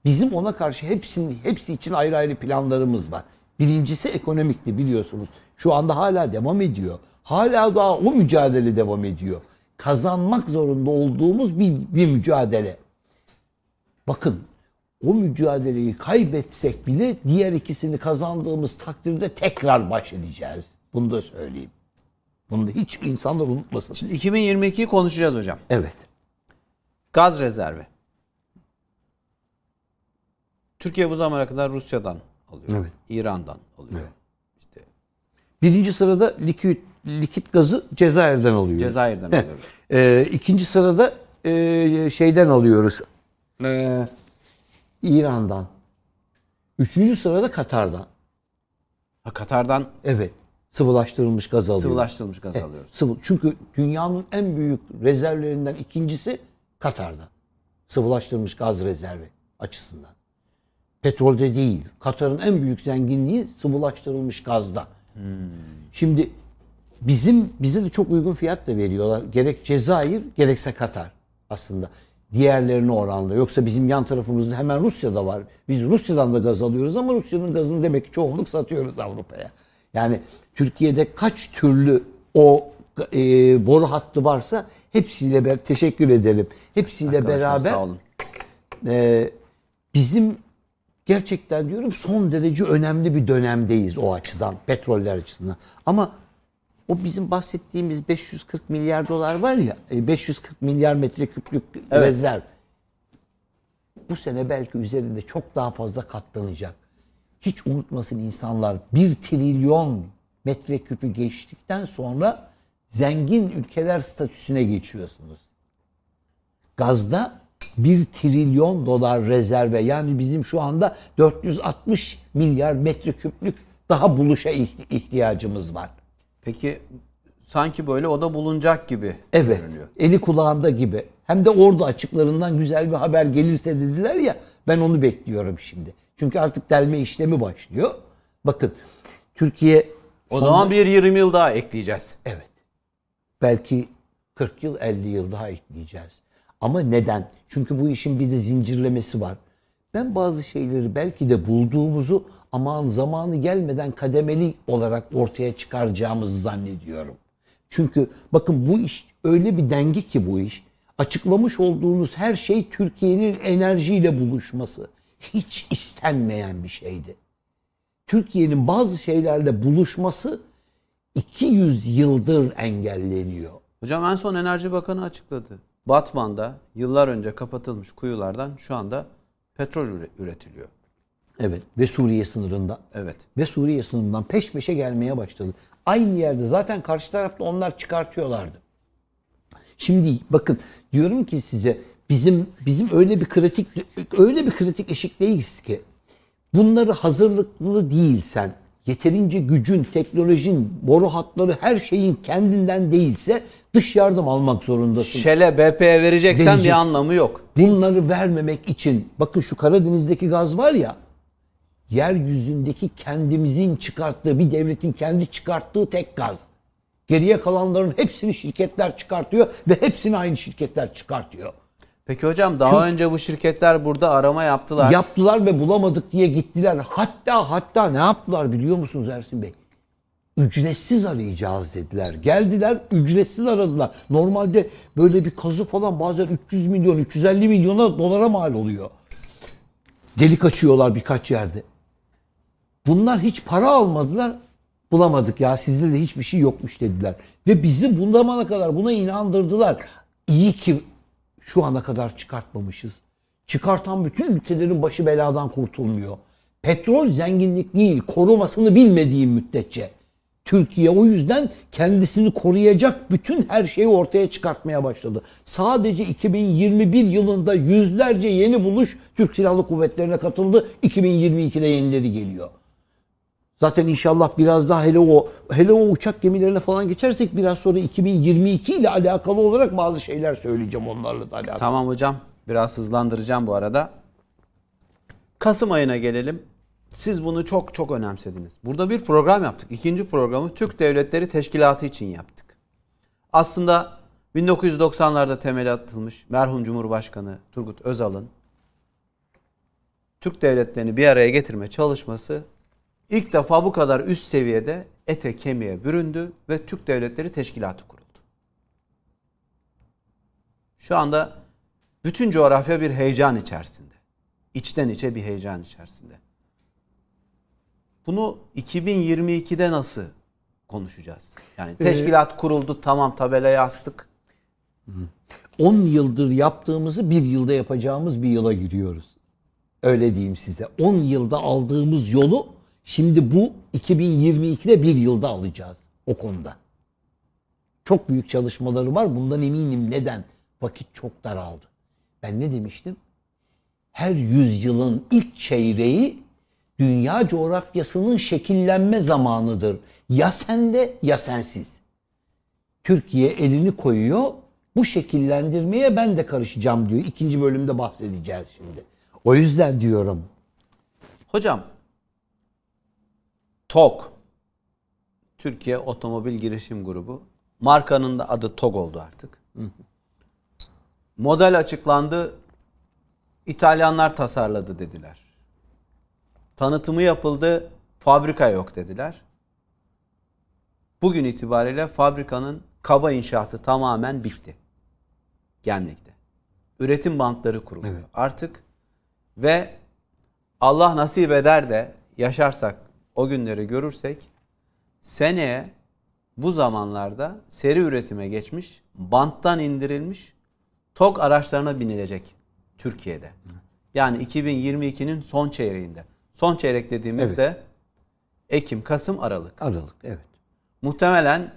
Bizim ona karşı hepsinin hepsi için ayrı ayrı planlarımız var. Birincisi ekonomikti biliyorsunuz. Şu anda hala devam ediyor. Hala daha o mücadele devam ediyor. Kazanmak zorunda olduğumuz bir, bir mücadele. Bakın o mücadeleyi kaybetsek bile diğer ikisini kazandığımız takdirde tekrar baş edeceğiz. Bunu da söyleyeyim. Bunu da hiç insanlar unutmasın. 2022'yi konuşacağız hocam. Evet. Gaz rezervi. Türkiye bu zamana kadar Rusya'dan alıyor. Evet. İran'dan alıyor. İşte Birinci sırada likit, likit gazı Cezayir'den alıyoruz. Cezayir'den Heh. alıyoruz. Ee, ikinci sırada e, şeyden alıyoruz. Ee, İran'dan. Üçüncü sırada Katar'dan. Ha, Katar'dan Evet. Sıvılaştırılmış gaz alıyor. sıvılaştırılmış gaz Evet, alıyoruz. sıvı. Çünkü dünyanın en büyük rezervlerinden ikincisi Katar'da. Sıvılaştırılmış gaz rezervi açısından. Petrolde değil. Katar'ın en büyük zenginliği sıvılaştırılmış gazda. Şimdi bizim bize de çok uygun fiyat da veriyorlar. Gerek Cezayir gerekse Katar aslında. Diğerlerine oranla. Yoksa bizim yan tarafımızda hemen Rusya'da var. Biz Rusya'dan da gaz alıyoruz ama Rusya'nın gazını demek ki çoğunluk satıyoruz Avrupa'ya. Yani Türkiye'de kaç türlü o e, boru hattı varsa hepsiyle ber teşekkür ederim. Hepsiyle Arkadaşlar, beraber sağ olun. e, bizim gerçekten diyorum son derece önemli bir dönemdeyiz o açıdan, petroller açısından. Ama o bizim bahsettiğimiz 540 milyar dolar var ya, e, 540 milyar metreküplük Evet. rezerv. Bu sene belki üzerinde çok daha fazla katlanacak. Hiç unutmasın insanlar 1 trilyon metreküpü geçtikten sonra zengin ülkeler statüsüne geçiyorsunuz gazda 1 trilyon dolar rezerve yani bizim şu anda 460 milyar metreküplük daha buluşa ih- ihtiyacımız var. Peki sanki böyle o da bulunacak gibi Evet. görünüyor. Eli kulağında gibi. Hem de ordu açıklarından güzel bir haber gelirse dediler ya ben onu bekliyorum şimdi. Çünkü artık delme işlemi başlıyor. Bakın Türkiye O son- zaman bir 20 yıl daha ekleyeceğiz. Evet. Belki 40 yıl 50 yıl daha ekleyeceğiz. Ama neden? Çünkü bu işin bir de zincirlemesi var. Ben bazı şeyleri belki de bulduğumuzu aman zamanı gelmeden kademeli olarak ortaya çıkaracağımızı zannediyorum. Çünkü bakın bu iş öyle bir denge ki bu iş. Açıklamış olduğunuz her şey Türkiye'nin enerjiyle buluşması. Hiç istenmeyen bir şeydi. Türkiye'nin bazı şeylerle buluşması 200 yıldır engelleniyor. Hocam en son Enerji Bakanı açıkladı. Batman'da yıllar önce kapatılmış kuyulardan şu anda petrol üre- üretiliyor. Evet ve Suriye sınırında. Evet. Ve Suriye sınırından peş peşe gelmeye başladı. Aynı yerde zaten karşı tarafta onlar çıkartıyorlardı. Şimdi bakın diyorum ki size bizim bizim öyle bir kritik öyle bir kritik eşikteyiz ki bunları hazırlıklı değilsen yeterince gücün, teknolojin, boru hatları her şeyin kendinden değilse dış yardım almak zorundasın. Şele BP'ye vereceksen bir Vereceksin. anlamı yok. Bunları vermemek için bakın şu Karadeniz'deki gaz var ya yeryüzündeki kendimizin çıkarttığı bir devletin kendi çıkarttığı tek gaz. Geriye kalanların hepsini şirketler çıkartıyor ve hepsini aynı şirketler çıkartıyor. Peki hocam daha önce bu şirketler burada arama yaptılar. Yaptılar ve bulamadık diye gittiler. Hatta hatta ne yaptılar biliyor musunuz Ersin Bey? Ücretsiz arayacağız dediler. Geldiler ücretsiz aradılar. Normalde böyle bir kazı falan bazen 300 milyon 350 milyona dolara mal oluyor. Delik açıyorlar birkaç yerde. Bunlar hiç para almadılar. Bulamadık ya sizde de hiçbir şey yokmuş dediler. Ve bizi bu zamana kadar buna inandırdılar. İyi ki şu ana kadar çıkartmamışız. Çıkartan bütün ülkelerin başı beladan kurtulmuyor. Petrol zenginlik değil, korumasını bilmediğim müddetçe. Türkiye o yüzden kendisini koruyacak bütün her şeyi ortaya çıkartmaya başladı. Sadece 2021 yılında yüzlerce yeni buluş Türk Silahlı Kuvvetleri'ne katıldı. 2022'de yenileri geliyor. Zaten inşallah biraz daha hele o hele o uçak gemilerine falan geçersek biraz sonra 2022 ile alakalı olarak bazı şeyler söyleyeceğim onlarla da alakalı. Tamam hocam. Biraz hızlandıracağım bu arada. Kasım ayına gelelim. Siz bunu çok çok önemsediniz. Burada bir program yaptık. İkinci programı Türk Devletleri Teşkilatı için yaptık. Aslında 1990'larda temeli atılmış merhum Cumhurbaşkanı Turgut Özal'ın Türk devletlerini bir araya getirme çalışması ilk defa bu kadar üst seviyede ete kemiğe büründü ve Türk Devletleri Teşkilatı kuruldu. Şu anda bütün coğrafya bir heyecan içerisinde. İçten içe bir heyecan içerisinde. Bunu 2022'de nasıl konuşacağız? Yani teşkilat kuruldu tamam tabelaya astık. 10 yıldır yaptığımızı bir yılda yapacağımız bir yıla giriyoruz. Öyle diyeyim size. 10 yılda aldığımız yolu şimdi bu 2022'de bir yılda alacağız o konuda. Çok büyük çalışmaları var. Bundan eminim. Neden? Vakit çok daraldı. Ben ne demiştim? Her yüzyılın ilk çeyreği dünya coğrafyasının şekillenme zamanıdır. Ya sende ya sensiz. Türkiye elini koyuyor. Bu şekillendirmeye ben de karışacağım diyor. İkinci bölümde bahsedeceğiz şimdi. O yüzden diyorum. Hocam TOG Türkiye Otomobil Girişim Grubu markanın da adı TOG oldu artık. Model açıklandı. İtalyanlar tasarladı dediler. Tanıtımı yapıldı. Fabrika yok dediler. Bugün itibariyle fabrikanın kaba inşaatı tamamen bitti. Gemlik'te. Üretim bantları kuruluyor. Artık ve Allah nasip eder de yaşarsak o günleri görürsek seneye bu zamanlarda seri üretime geçmiş, banttan indirilmiş TOG araçlarına binilecek Türkiye'de. Yani 2022'nin son çeyreğinde. Son çeyrek dediğimizde Ekim, Kasım, Aralık. Aralık evet. Muhtemelen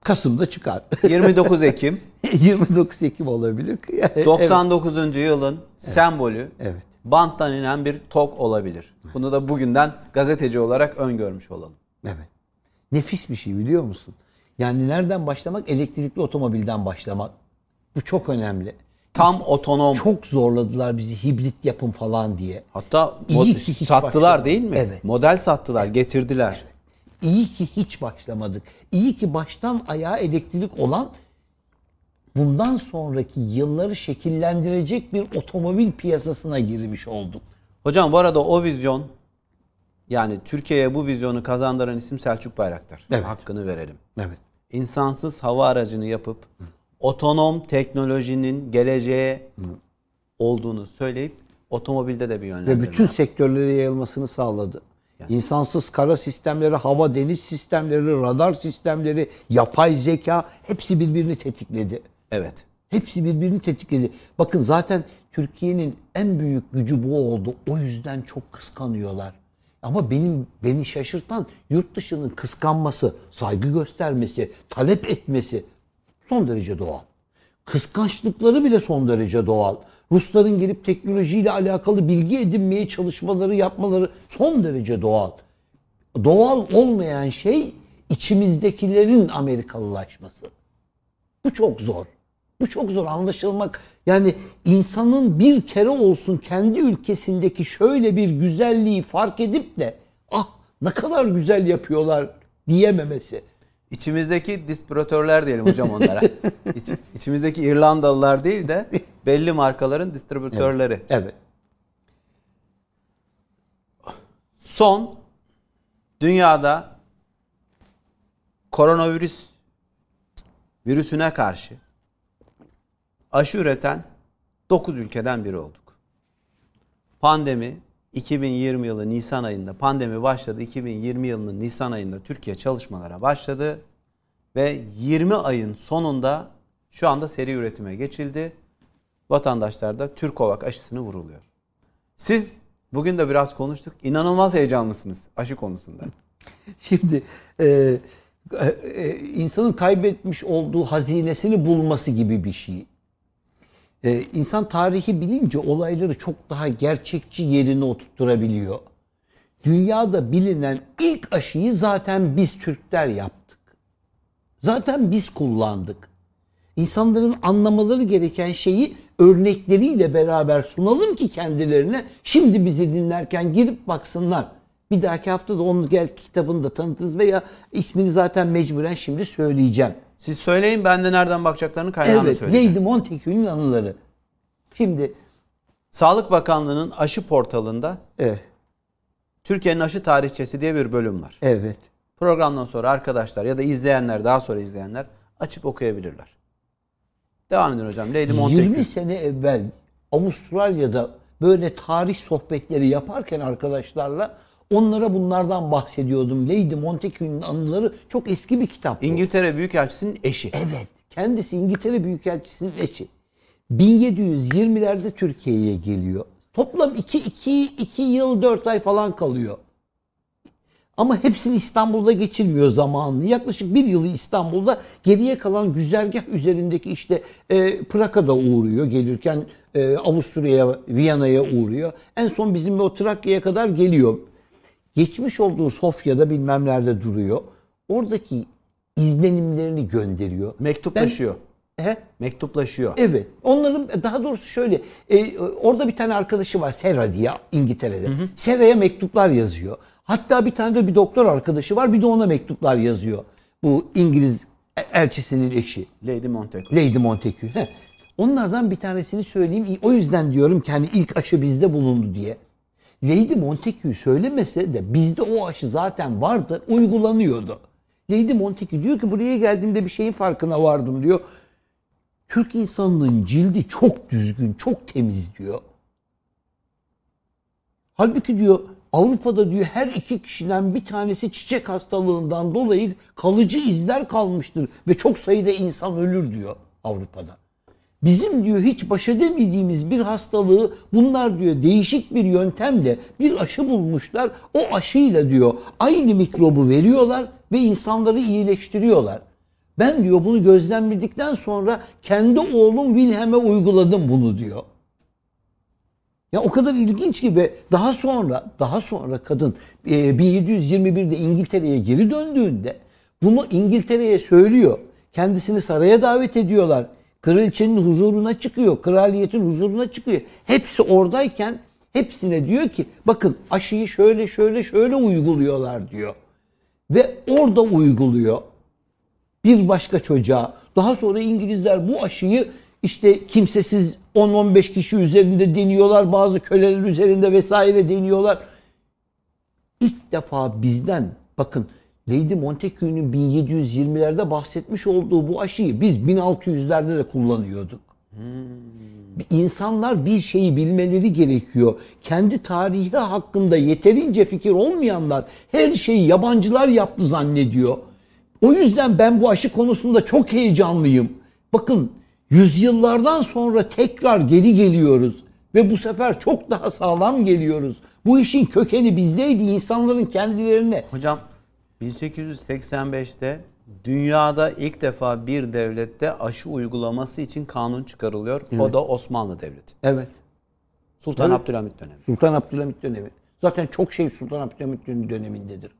Kasım'da çıkar. 29 Ekim 29 Ekim olabilir. Evet. 99. yılın sembolü Evet. Banttan inen bir TOG olabilir. Bunu da bugünden gazeteci olarak öngörmüş olalım. Evet. Nefis bir şey biliyor musun? Yani nereden başlamak? Elektrikli otomobilden başlamak. Bu çok önemli. Tam otonom. Çok zorladılar bizi hibrit yapın falan diye. Hatta İyi ki hiç sattılar başlamadı. değil mi? Evet. Model sattılar, getirdiler. İyi ki hiç başlamadık. İyi ki baştan ayağa elektrik olan bundan sonraki yılları şekillendirecek bir otomobil piyasasına girmiş olduk. Hocam bu arada o vizyon yani Türkiye'ye bu vizyonu kazandıran isim Selçuk Bayraktar. Evet. Hakkını verelim. Evet. İnsansız hava aracını yapıp otonom teknolojinin geleceğe olduğunu söyleyip otomobilde de bir Ve yönlendirme. bütün sektörlere yayılmasını sağladı. İnsansız kara sistemleri, hava deniz sistemleri, radar sistemleri, yapay zeka hepsi birbirini tetikledi. Evet. Hepsi birbirini tetikledi. Bakın zaten Türkiye'nin en büyük gücü bu oldu. O yüzden çok kıskanıyorlar. Ama benim beni şaşırtan yurt dışının kıskanması, saygı göstermesi, talep etmesi son derece doğal. Kıskançlıkları bile son derece doğal. Rusların gelip teknolojiyle alakalı bilgi edinmeye çalışmaları, yapmaları son derece doğal. Doğal olmayan şey içimizdekilerin Amerikalılaşması. Bu çok zor. Bu çok zor anlaşılmak. Yani insanın bir kere olsun kendi ülkesindeki şöyle bir güzelliği fark edip de ah ne kadar güzel yapıyorlar diyememesi. İçimizdeki distribütörler diyelim hocam onlara. İç, içimizdeki İrlandalılar değil de belli markaların distribütörleri. Evet. Son dünyada koronavirüs virüsüne karşı aşı üreten 9 ülkeden biri olduk. Pandemi 2020 yılı Nisan ayında pandemi başladı. 2020 yılının Nisan ayında Türkiye çalışmalara başladı ve 20 ayın sonunda şu anda seri üretime geçildi. Vatandaşlar da Türkovak aşısını vuruluyor. Siz bugün de biraz konuştuk. İnanılmaz heyecanlısınız aşı konusunda. Şimdi e, e, insanın kaybetmiş olduğu hazinesini bulması gibi bir şey. E, insan tarihi bilince olayları çok daha gerçekçi yerine oturtturabiliyor. Dünyada bilinen ilk aşıyı zaten biz Türkler yaptık. Zaten biz kullandık. İnsanların anlamaları gereken şeyi örnekleriyle beraber sunalım ki kendilerine şimdi bizi dinlerken girip baksınlar. Bir dahaki hafta da onun gel kitabını da tanıtırız veya ismini zaten mecburen şimdi söyleyeceğim. Siz söyleyin ben de nereden bakacaklarını kaynağını Evet, söyleyeyim. Lady Montagu'nun anıları. Şimdi Sağlık Bakanlığı'nın aşı portalında evet, Türkiye'nin aşı tarihçesi diye bir bölüm var. evet. Programdan sonra arkadaşlar ya da izleyenler daha sonra izleyenler açıp okuyabilirler. Devam edin hocam. Lady Montagu. 20 sene evvel Avustralya'da böyle tarih sohbetleri yaparken arkadaşlarla onlara bunlardan bahsediyordum. Lady Montagu'nun anıları çok eski bir kitap. İngiltere Büyükelçisi'nin eşi. Evet. Kendisi İngiltere Büyükelçisi'nin eşi. 1720'lerde Türkiye'ye geliyor. Toplam 2, 2, 2 yıl 4 ay falan kalıyor. Ama hepsini İstanbul'da geçirmiyor zamanını. Yaklaşık bir yılı İstanbul'da geriye kalan güzergah üzerindeki işte e, Praga'da uğruyor. Gelirken e, Avusturya'ya, Viyana'ya uğruyor. En son bizim o Trakya'ya kadar geliyor. Geçmiş olduğu Sofya'da bilmem nerede duruyor. Oradaki izlenimlerini gönderiyor. Mektuplaşıyor. Ben, he? Mektuplaşıyor. Evet. Onların daha doğrusu şöyle. e, orada bir tane arkadaşı var Sera diye İngiltere'de. Sera'ya mektuplar yazıyor. Hatta bir tane de bir doktor arkadaşı var. Bir de ona mektuplar yazıyor. Bu İngiliz elçisinin eşi. Lady Montagu. Lady Montagu. Heh. Onlardan bir tanesini söyleyeyim. O yüzden diyorum ki hani ilk aşı bizde bulundu diye. Lady Montagu söylemese de bizde o aşı zaten vardı, uygulanıyordu. Lady Montagu diyor ki buraya geldiğimde bir şeyin farkına vardım diyor. Türk insanının cildi çok düzgün, çok temiz diyor. Halbuki diyor Avrupa'da diyor her iki kişiden bir tanesi çiçek hastalığından dolayı kalıcı izler kalmıştır ve çok sayıda insan ölür diyor Avrupa'da. Bizim diyor hiç baş edemediğimiz bir hastalığı bunlar diyor değişik bir yöntemle bir aşı bulmuşlar. O aşıyla diyor aynı mikrobu veriyorlar ve insanları iyileştiriyorlar. Ben diyor bunu gözlemledikten sonra kendi oğlum Wilhelm'e uyguladım bunu diyor. Ya o kadar ilginç ki ve daha sonra daha sonra kadın e, 1721'de İngiltere'ye geri döndüğünde bunu İngiltere'ye söylüyor. Kendisini saraya davet ediyorlar. Kraliçenin huzuruna çıkıyor. Kraliyetin huzuruna çıkıyor. Hepsi oradayken hepsine diyor ki bakın aşıyı şöyle şöyle şöyle uyguluyorlar diyor. Ve orada uyguluyor. Bir başka çocuğa. Daha sonra İngilizler bu aşıyı işte kimsesiz 10-15 kişi üzerinde deniyorlar. Bazı köleler üzerinde vesaire deniyorlar. İlk defa bizden bakın Lady Montagu'nun 1720'lerde bahsetmiş olduğu bu aşıyı biz 1600'lerde de kullanıyorduk. Hmm. İnsanlar bir şeyi bilmeleri gerekiyor. Kendi tarihi hakkında yeterince fikir olmayanlar her şeyi yabancılar yaptı zannediyor. O yüzden ben bu aşı konusunda çok heyecanlıyım. Bakın yüzyıllardan sonra tekrar geri geliyoruz ve bu sefer çok daha sağlam geliyoruz. Bu işin kökeni bizdeydi. insanların kendilerine Hocam 1885'te dünyada ilk defa bir devlette aşı uygulaması için kanun çıkarılıyor. O da Osmanlı Devleti. Evet. Sultan Evet. Abdülhamit dönemi. Sultan Abdülhamit dönemi. Zaten çok şey Sultan Abdülhamit dönemindedir.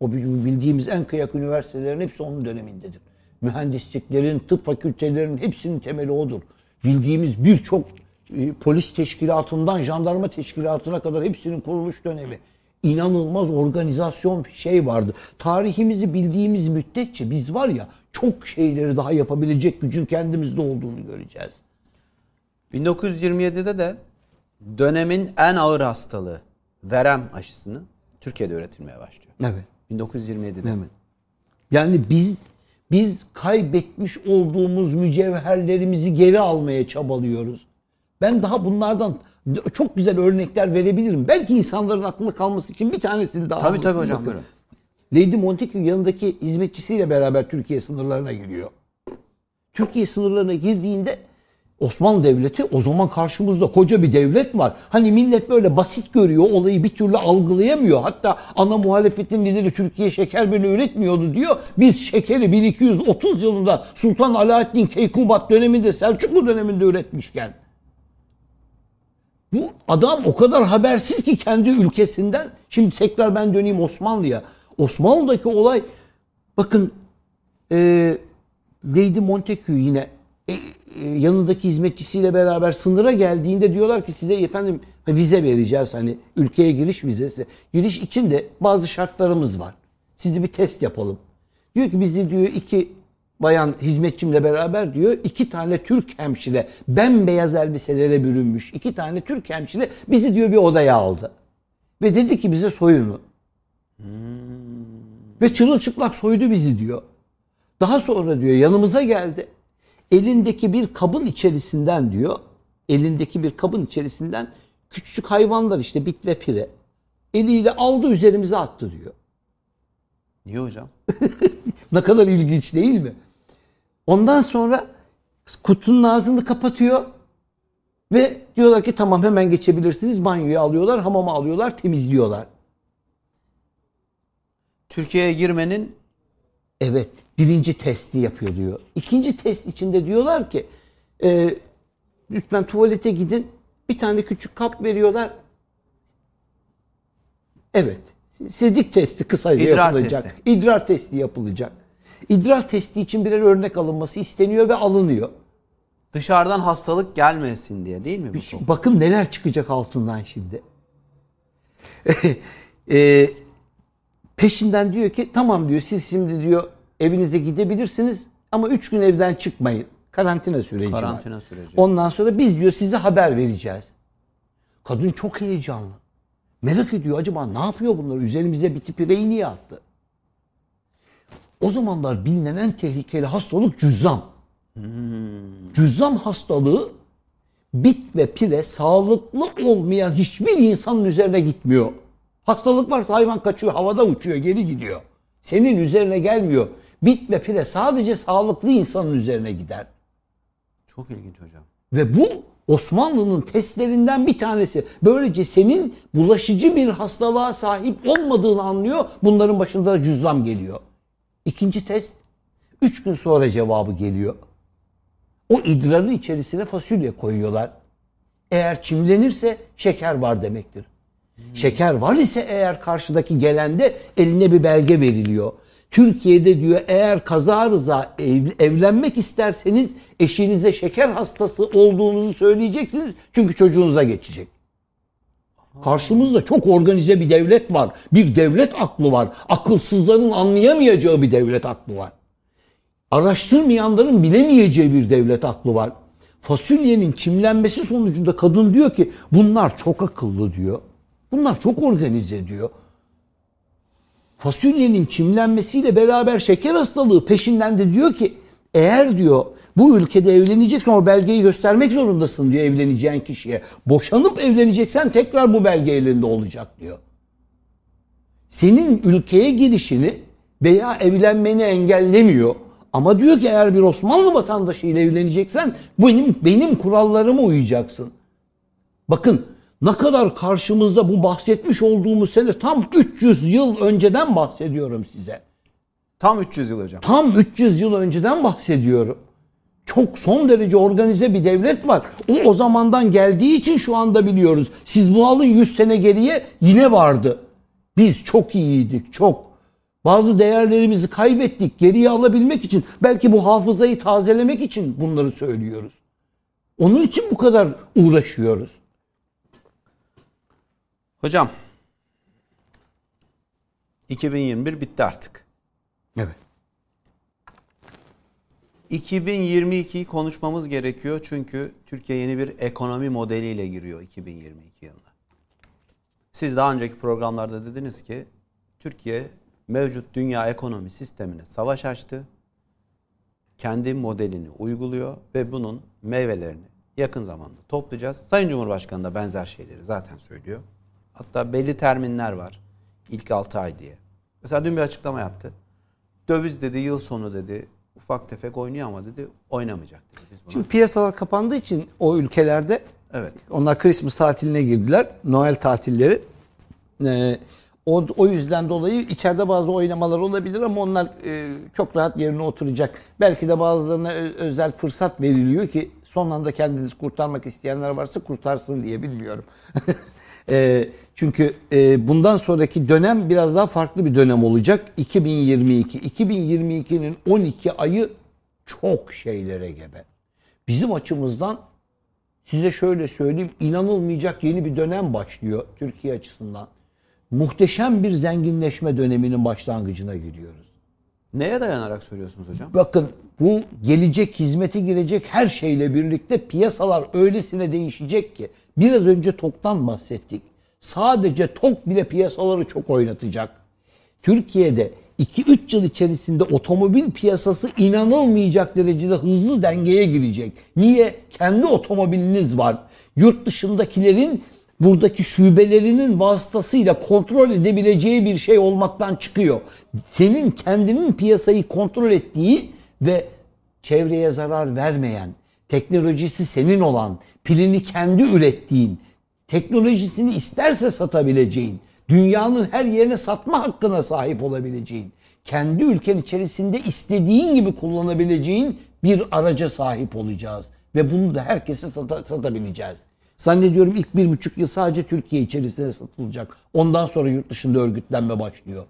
O bildiğimiz en kıyak üniversitelerin hepsi onun dönemindedir. Mühendisliklerin, tıp fakültelerinin hepsinin temeli odur. Bildiğimiz birçok e, polis teşkilatından jandarma teşkilatına kadar hepsinin kuruluş dönemi. İnanılmaz organizasyon şey vardı. Tarihimizi bildiğimiz müddetçe biz var ya çok şeyleri daha yapabilecek gücün kendimizde olduğunu göreceğiz. 1927'de de dönemin en ağır hastalığı verem aşısını Türkiye'de üretilmeye başlıyor. Evet. 1927'de. Evet. Yani biz biz kaybetmiş olduğumuz mücevherlerimizi geri almaya çabalıyoruz. Ben daha bunlardan çok güzel örnekler verebilirim. Belki insanların aklında kalması için bir tanesini daha Tabii tabii hocam. Bakın. buyurun. Lady Montagu yanındaki hizmetçisiyle beraber Türkiye sınırlarına giriyor. Türkiye sınırlarına girdiğinde Osmanlı Devleti o zaman karşımızda koca bir devlet var. Hani millet böyle basit görüyor, olayı bir türlü algılayamıyor. Hatta ana muhalefetin lideri Türkiye şeker bile üretmiyordu diyor. Biz şekeri 1230 yılında Sultan Alaaddin Keykubat döneminde, Selçuklu döneminde üretmişken bu adam o kadar habersiz ki kendi ülkesinden. Şimdi tekrar ben döneyim Osmanlı'ya. Osmanlı'daki olay bakın e, Lady Montagu yine e, e, yanındaki hizmetçisiyle beraber sınıra geldiğinde diyorlar ki size efendim vize vereceğiz hani ülkeye giriş vizesi. Giriş için de bazı şartlarımız var. Sizi bir test yapalım. Diyor ki bizi diyor iki bayan hizmetçimle beraber diyor iki tane Türk hemşire bembeyaz elbiselere bürünmüş iki tane Türk hemşire bizi diyor bir odaya aldı. Ve dedi ki bize soyunu. Ve çırılçıplak soydu bizi diyor. Daha sonra diyor yanımıza geldi. Elindeki bir kabın içerisinden diyor, elindeki bir kabın içerisinden küçücük hayvanlar işte bit ve pire. Eliyle aldı üzerimize attı diyor. Niye hocam? Ne kadar ilginç değil mi? Ondan sonra kutunun ağzını kapatıyor ve diyorlar ki tamam hemen geçebilirsiniz. Banyoya alıyorlar, hamama alıyorlar, temizliyorlar. Türkiye'ye girmenin Evet. Birinci testi yapıyor diyor. İkinci test içinde diyorlar ki e, lütfen tuvalete gidin. Bir tane küçük kap veriyorlar. Evet. Sidik testi kısaca İdrar yapılacak. testi. İdrar testi yapılacak. İdrar testi için birer örnek alınması isteniyor ve alınıyor. dışarıdan hastalık gelmesin diye değil mi bu? Bakın neler çıkacak altından şimdi. E, peşinden diyor ki tamam diyor siz şimdi diyor evinize gidebilirsiniz ama 3 gün evden çıkmayın. Karantina süreci var. Karantina süreci. Ondan sonra biz diyor size haber vereceğiz. Kadın çok heyecanlı. Merak ediyor acaba ne yapıyor bunlar? Üzerimize bir tipireyi niye attı? O zamanlar bilinen en tehlikeli hastalık cüzzam. Cüzzam hastalığı bit ve pire sağlıklı olmayan hiçbir insanın üzerine gitmiyor. Hastalık varsa hayvan kaçıyor, havada uçuyor, geri gidiyor. Senin üzerine gelmiyor. Bit ve pire sadece sağlıklı insanın üzerine gider. Çok ilginç hocam. Ve bu Osmanlı'nın testlerinden bir tanesi. Böylece senin bulaşıcı bir hastalığa sahip olmadığını anlıyor. Bunların başında da cüzdan geliyor. İkinci test. Üç gün sonra cevabı geliyor. O idrarın içerisine fasulye koyuyorlar. Eğer çimlenirse şeker var demektir. Şeker var ise eğer karşıdaki gelende eline bir belge veriliyor. Türkiye'de diyor eğer kaza rıza ev- evlenmek isterseniz eşinize şeker hastası olduğunuzu söyleyeceksiniz. Çünkü çocuğunuza geçecek. Karşımızda çok organize bir devlet var. Bir devlet aklı var. Akılsızların anlayamayacağı bir devlet aklı var. Araştırmayanların bilemeyeceği bir devlet aklı var. Fasulyenin çimlenmesi sonucunda kadın diyor ki bunlar çok akıllı diyor. Bunlar çok organize diyor. Fasulyenin çimlenmesiyle beraber şeker hastalığı peşinden de diyor ki eğer diyor bu ülkede evleneceksen o belgeyi göstermek zorundasın diyor evleneceğin kişiye. Boşanıp evleneceksen tekrar bu belge elinde olacak diyor. Senin ülkeye girişini veya evlenmeni engellemiyor. Ama diyor ki eğer bir Osmanlı vatandaşı ile evleneceksen benim benim kurallarıma uyacaksın. Bakın ne kadar karşımızda bu bahsetmiş olduğumuz sene tam 300 yıl önceden bahsediyorum size. Tam 300 yıl hocam. Tam 300 yıl önceden bahsediyorum. Çok son derece organize bir devlet var. O o zamandan geldiği için şu anda biliyoruz. Siz bunu alın 100 sene geriye yine vardı. Biz çok iyiydik, çok. Bazı değerlerimizi kaybettik. Geriye alabilmek için, belki bu hafızayı tazelemek için bunları söylüyoruz. Onun için bu kadar uğraşıyoruz. Hocam 2021 bitti artık. Evet. 2022'yi konuşmamız gerekiyor çünkü Türkiye yeni bir ekonomi modeliyle giriyor 2022 yılına. Siz daha önceki programlarda dediniz ki Türkiye mevcut dünya ekonomi sistemine savaş açtı. Kendi modelini uyguluyor ve bunun meyvelerini yakın zamanda toplayacağız. Sayın Cumhurbaşkanı da benzer şeyleri zaten söylüyor. Hatta belli terminler var. İlk 6 ay diye. Mesela dün bir açıklama yaptı. Döviz dedi yıl sonu dedi ufak tefek oynuyor ama dedi oynamayacak dedi. Biz buna. Şimdi piyasalar kapandığı için o ülkelerde Evet. onlar Christmas tatiline girdiler. Noel tatilleri. Ee, o, o yüzden dolayı içeride bazı oynamalar olabilir ama onlar e, çok rahat yerine oturacak. Belki de bazılarına özel fırsat veriliyor ki son anda kendinizi kurtarmak isteyenler varsa kurtarsın diye bilmiyorum. E, çünkü e, bundan sonraki dönem biraz daha farklı bir dönem olacak. 2022. 2022'nin 12 ayı çok şeylere gebe. Bizim açımızdan size şöyle söyleyeyim inanılmayacak yeni bir dönem başlıyor Türkiye açısından. Muhteşem bir zenginleşme döneminin başlangıcına giriyoruz. Neye dayanarak söylüyorsunuz hocam? Bakın bu gelecek hizmete girecek her şeyle birlikte piyasalar öylesine değişecek ki biraz önce toktan bahsettik. Sadece tok bile piyasaları çok oynatacak. Türkiye'de 2-3 yıl içerisinde otomobil piyasası inanılmayacak derecede hızlı dengeye girecek. Niye? Kendi otomobiliniz var. Yurt dışındakilerin buradaki şubelerinin vasıtasıyla kontrol edebileceği bir şey olmaktan çıkıyor. Senin kendinin piyasayı kontrol ettiği ve çevreye zarar vermeyen, teknolojisi senin olan, pilini kendi ürettiğin, teknolojisini isterse satabileceğin, Dünyanın her yerine satma hakkına sahip olabileceğin, kendi ülken içerisinde istediğin gibi kullanabileceğin bir araca sahip olacağız. Ve bunu da herkese sata- satabileceğiz. Zannediyorum ilk bir buçuk yıl sadece Türkiye içerisinde satılacak. Ondan sonra yurt dışında örgütlenme başlıyor.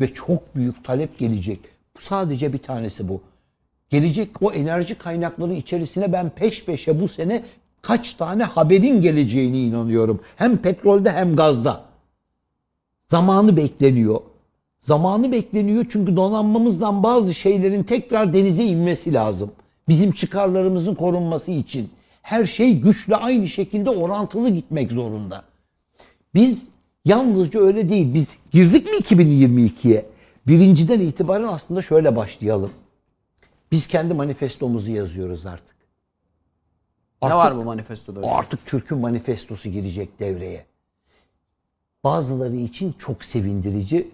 Ve çok büyük talep gelecek. Sadece bir tanesi bu. Gelecek o enerji kaynakları içerisine ben peş peşe bu sene kaç tane haberin geleceğine inanıyorum. Hem petrolde hem gazda. Zamanı bekleniyor. Zamanı bekleniyor çünkü donanmamızdan bazı şeylerin tekrar denize inmesi lazım. Bizim çıkarlarımızın korunması için. Her şey güçle aynı şekilde orantılı gitmek zorunda. Biz yalnızca öyle değil. Biz girdik mi 2022'ye? Birinciden itibaren aslında şöyle başlayalım. Biz kendi manifestomuzu yazıyoruz artık. Ne Artık- var bu manifestoda? hocam? Artık Türk'ün manifestosu girecek devreye. Bazıları için çok sevindirici,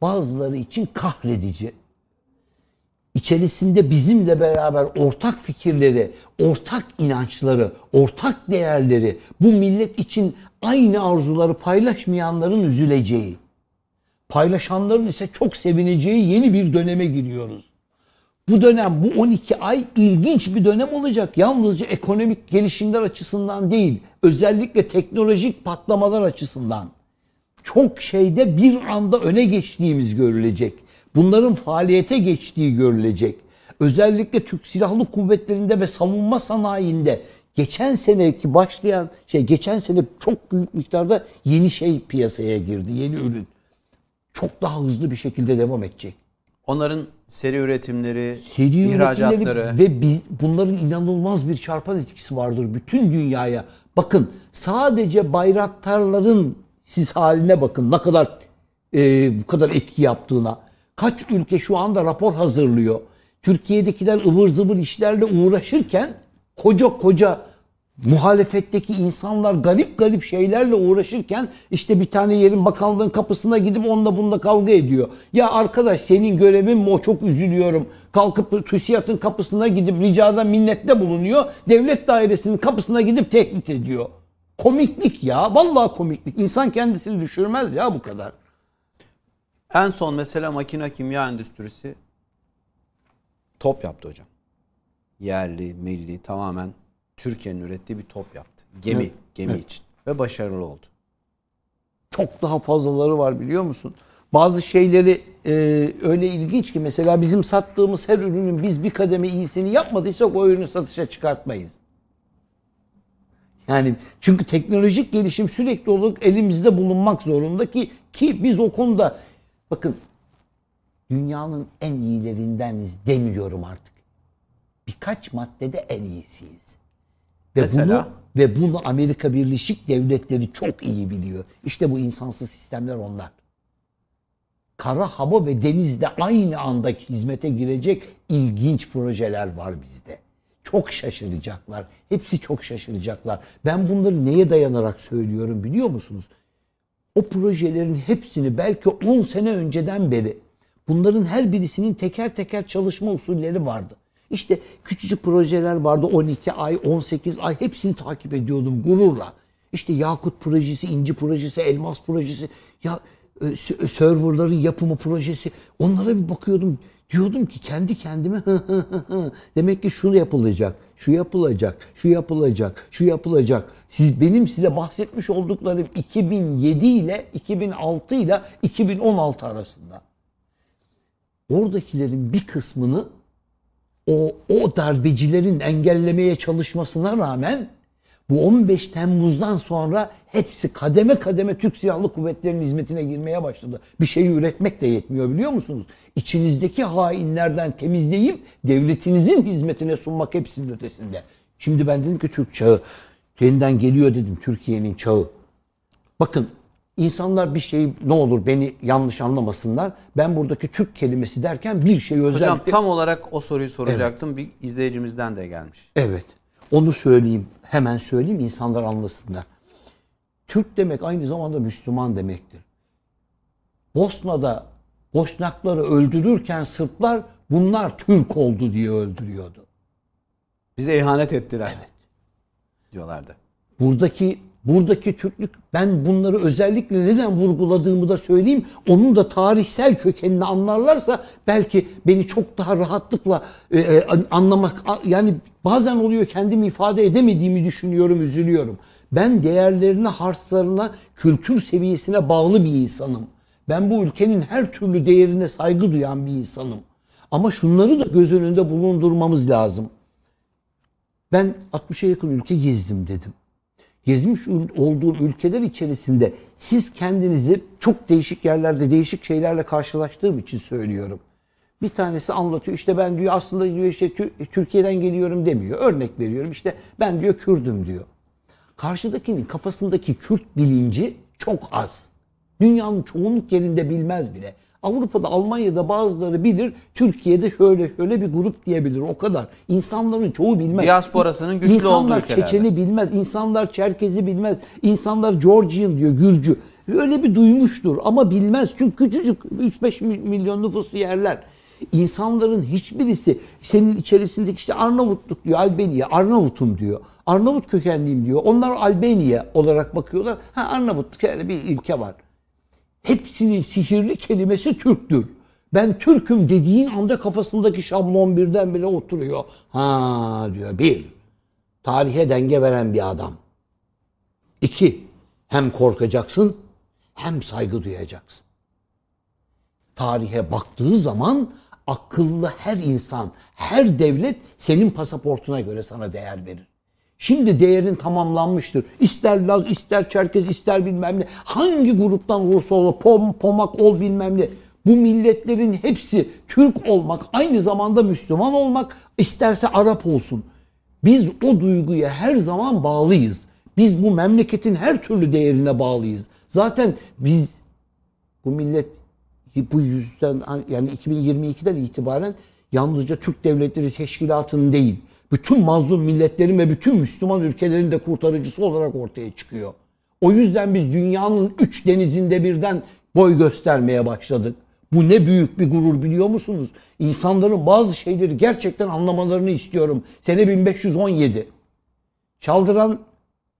bazıları için kahredici. İçerisinde bizimle beraber ortak fikirleri, ortak inançları, ortak değerleri, bu millet için aynı arzuları paylaşmayanların üzüleceği, paylaşanların ise çok sevineceği yeni bir döneme giriyoruz. Bu dönem, bu 12 ay ilginç bir dönem olacak. Yalnızca ekonomik gelişimler açısından değil, özellikle teknolojik patlamalar açısından. Çok şeyde bir anda öne geçtiğimiz görülecek. Bunların faaliyete geçtiği görülecek. Özellikle Türk Silahlı Kuvvetleri'nde ve savunma sanayinde geçen seneki başlayan şey geçen sene çok büyük miktarda yeni şey piyasaya girdi, yeni ürün. Çok daha hızlı bir şekilde devam edecek. Onların seri üretimleri, seri ihracatları. üretimleri ve biz bunların inanılmaz bir çarpan etkisi vardır bütün dünyaya. Bakın sadece bayraktarların siz haline bakın ne kadar e, bu kadar etki yaptığına. Kaç ülke şu anda rapor hazırlıyor. Türkiye'dekiler ıvır zıvır işlerle uğraşırken koca koca muhalefetteki insanlar garip garip şeylerle uğraşırken işte bir tane yerin bakanlığın kapısına gidip onunla bununla kavga ediyor. Ya arkadaş senin görevin mi o çok üzülüyorum. Kalkıp TÜSİAD'ın kapısına gidip ricada minnette bulunuyor. Devlet dairesinin kapısına gidip tehdit ediyor. Komiklik ya. Vallahi komiklik. İnsan kendisini düşürmez ya bu kadar. En son mesela makine kimya endüstrisi top yaptı hocam. Yerli, milli tamamen Türkiye'nin ürettiği bir top yaptı. Gemi, Evet, gemi için ve başarılı oldu. Çok daha fazlaları var biliyor musun? Bazı şeyleri e, öyle ilginç ki mesela bizim sattığımız her ürünün biz bir kademe iyisini yapmadıysak o ürünü satışa çıkartmayız. Yani çünkü teknolojik gelişim sürekli olarak elimizde bulunmak zorunda ki ki biz o konuda bakın dünyanın en iyilerindeniz demiyorum artık. Birkaç maddede en iyisiyiz. Ve Mesela? bunu ve bunu Amerika Birleşik Devletleri çok iyi biliyor. İşte bu insansız sistemler onlar. Kara, hava ve denizde aynı anda hizmete girecek ilginç projeler var bizde. Çok şaşıracaklar. Hepsi çok şaşıracaklar. Ben bunları neye dayanarak söylüyorum biliyor musunuz? O projelerin hepsini belki 10 sene önceden beri bunların her birisinin teker teker çalışma usulleri vardı. İşte küçücük projeler vardı 12 ay, 18 ay hepsini takip ediyordum gururla. İşte Yakut projesi, İnci projesi, Elmas projesi, ya e, serverların yapımı projesi. Onlara bir bakıyordum. Diyordum ki kendi kendime demek ki şunu yapılacak, şu yapılacak, şu yapılacak, şu yapılacak. Siz benim size bahsetmiş olduklarım 2007 ile 2006 ile 2016 arasında. Oradakilerin bir kısmını o, o darbecilerin engellemeye çalışmasına rağmen bu 15 Temmuz'dan sonra hepsi kademe kademe Türk Silahlı Kuvvetleri'nin hizmetine girmeye başladı. Bir şeyi üretmek de yetmiyor biliyor musunuz? İçinizdeki hainlerden temizleyip devletinizin hizmetine sunmak hepsinin ötesinde. Şimdi ben dedim ki Türk çağı yeniden geliyor dedim Türkiye'nin çağı. Bakın insanlar bir şey ne olur beni yanlış anlamasınlar. Ben buradaki Türk kelimesi derken bir şey özellikle... Hocam tam olarak o soruyu soracaktım. Bir izleyicimizden de gelmiş. Evet. Onu söyleyeyim. Hemen söyleyeyim insanlar anlasınlar. Türk demek aynı zamanda Müslüman demektir. Bosna'da Boşnakları öldürürken Sırplar bunlar Türk oldu diye öldürüyordu. Bize ihanet ettiler. Diyorlardı. Buradaki buradaki Türklük ben bunları özellikle neden vurguladığımı da söyleyeyim. Onun da tarihsel kökenini anlarlarsa belki beni çok daha rahatlıkla e, e, anlamak yani bazen oluyor kendimi ifade edemediğimi düşünüyorum, üzülüyorum. Ben değerlerine, harçlarına, kültür seviyesine bağlı bir insanım. Ben bu ülkenin her türlü değerine saygı duyan bir insanım. Ama şunları da göz önünde bulundurmamız lazım. Ben 60'a yakın ülke gezdim dedim. Gezmiş olduğum ülkeler içerisinde siz kendinizi çok değişik yerlerde değişik şeylerle karşılaştığım için söylüyorum. Bir tanesi anlatıyor işte ben diyor aslında diyor işte Türkiye'den geliyorum demiyor. Örnek veriyorum işte ben diyor Kürdüm diyor. Karşıdakinin kafasındaki Kürt bilinci çok az. Dünyanın çoğunluk yerinde bilmez bile. Avrupa'da, Almanya'da bazıları bilir. Türkiye'de şöyle şöyle bir grup diyebilir. O kadar. İnsanların çoğu bilmez. Diasporasının güçlü İnsanlar olduğu ülkelerde. Çeçeni bilmez. İnsanlar Çerkezi bilmez. İnsanlar Georgian diyor, Gürcü. Öyle bir duymuştur ama bilmez. Çünkü küçücük 3-5 milyon nüfuslu yerler. İnsanların hiçbirisi senin içerisindeki işte Arnavutluk diyor, Albanya, Arnavut'um diyor. Arnavut kökenliyim diyor. Onlar Albanya olarak bakıyorlar. Ha Arnavutluk öyle bir ülke var. Hepsinin sihirli kelimesi Türktür. Ben Türk'üm dediğin anda kafasındaki şablon birden bile oturuyor. Ha diyor bir, tarihe denge veren bir adam. İki, hem korkacaksın hem saygı duyacaksın. Tarihe baktığı zaman akıllı her insan, her devlet senin pasaportuna göre sana değer verir. Şimdi değerin tamamlanmıştır. İster Laz, ister Çerkez, ister bilmem ne. Hangi gruptan olursa ol, pom, pomak ol bilmem ne. Bu milletlerin hepsi Türk olmak, aynı zamanda Müslüman olmak, isterse Arap olsun. Biz o duyguya her zaman bağlıyız. Biz bu memleketin her türlü değerine bağlıyız. Zaten biz bu millet bu yüzden yani 2022'den itibaren yalnızca Türk Devletleri Teşkilatı'nın değil, bütün mazlum milletlerin ve bütün Müslüman ülkelerin de kurtarıcısı olarak ortaya çıkıyor. O yüzden biz dünyanın üç denizinde birden boy göstermeye başladık. Bu ne büyük bir gurur biliyor musunuz? İnsanların bazı şeyleri gerçekten anlamalarını istiyorum. Sene 1517. Çaldıran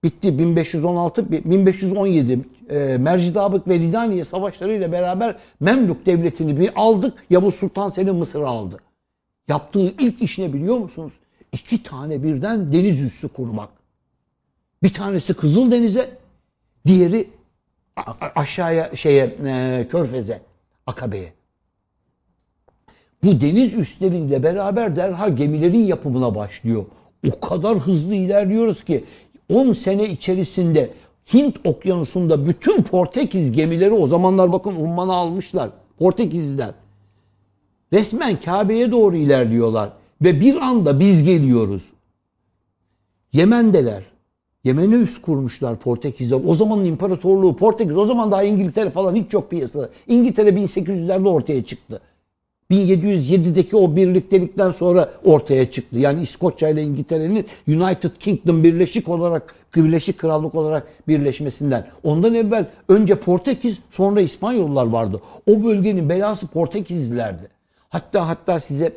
bitti 1516 1517 e, Mercidabık ve Ridaniye savaşlarıyla beraber Memlük devletini bir aldık. Yavuz Sultan Selim Mısır'ı aldı. Yaptığı ilk iş ne biliyor musunuz? İki tane birden deniz üssü kurmak. Bir tanesi Kızıldeniz'e, diğeri aşağıya şeye e, Körfez'e, Akabe'ye. Bu deniz üstleriyle beraber derhal gemilerin yapımına başlıyor. O kadar hızlı ilerliyoruz ki 10 sene içerisinde Hint okyanusunda bütün Portekiz gemileri o zamanlar bakın Umman'ı almışlar. Portekizliler. Resmen Kabe'ye doğru ilerliyorlar. Ve bir anda biz geliyoruz. Yemen'deler. Yemen'e üst kurmuşlar Portekizler. O zamanın imparatorluğu Portekiz. O zaman daha İngiltere falan hiç yok piyasada. İngiltere 1800'lerde ortaya çıktı. 1707'deki o birliktelikten sonra ortaya çıktı. Yani İskoçya ile İngiltere'nin United Kingdom birleşik olarak Birleşik Krallık olarak birleşmesinden. Ondan evvel önce Portekiz sonra İspanyollar vardı. O bölgenin belası Portekizlilerdi. Hatta hatta size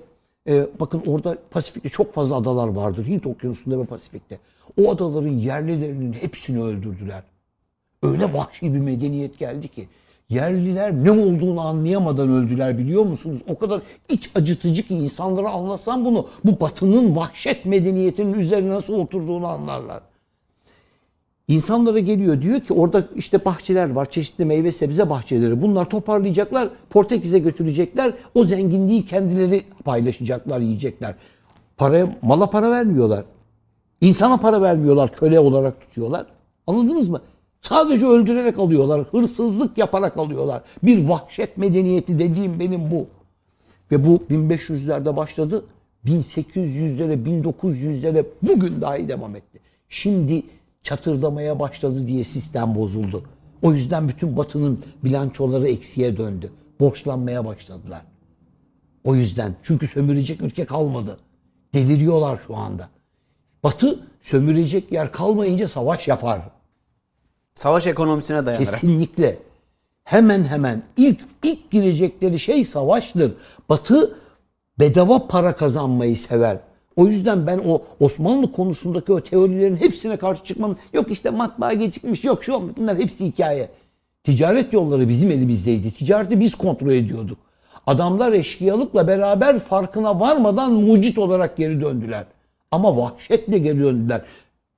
e, bakın orada Pasifik'te çok fazla adalar vardır. Hint Okyanusu'nda ve Pasifik'te. O adaların yerlilerinin hepsini öldürdüler. Öyle vahşi bir medeniyet geldi ki yerliler ne olduğunu anlayamadan öldüler biliyor musunuz? O kadar iç acıtıcı ki insanlara anlatsam bunu bu batının vahşet medeniyetinin üzerine nasıl oturduğunu anlarlar. İnsanlara geliyor diyor ki orada işte bahçeler var, çeşitli meyve sebze bahçeleri. Bunlar toparlayacaklar, Portekiz'e götürecekler. O zenginliği kendileri paylaşacaklar, yiyecekler. Paraya, mala para vermiyorlar. İnsana para vermiyorlar, köle olarak tutuyorlar. Anladınız mı? Sadece öldürerek alıyorlar, hırsızlık yaparak alıyorlar. Bir vahşet medeniyeti dediğim benim bu. Ve bu 1500'lerde başladı. 1800'lere, 1900'lere bugün dahi devam etti. Şimdi çatırdamaya başladı diye sistem bozuldu. O yüzden bütün batının bilançoları eksiye döndü. Borçlanmaya başladılar. O yüzden. Çünkü sömürecek ülke kalmadı. Deliriyorlar şu anda. Batı sömürecek yer kalmayınca savaş yapar. Savaş ekonomisine dayanarak. Kesinlikle. Hemen hemen ilk ilk girecekleri şey savaştır. Batı bedava para kazanmayı sever. O yüzden ben o Osmanlı konusundaki o teorilerin hepsine karşı çıkmam. Yok işte matbaa gecikmiş, yok şu olmuş. Bunlar hepsi hikaye. Ticaret yolları bizim elimizdeydi. Ticareti biz kontrol ediyorduk. Adamlar eşkıyalıkla beraber farkına varmadan mucit olarak geri döndüler. Ama vahşetle geri döndüler.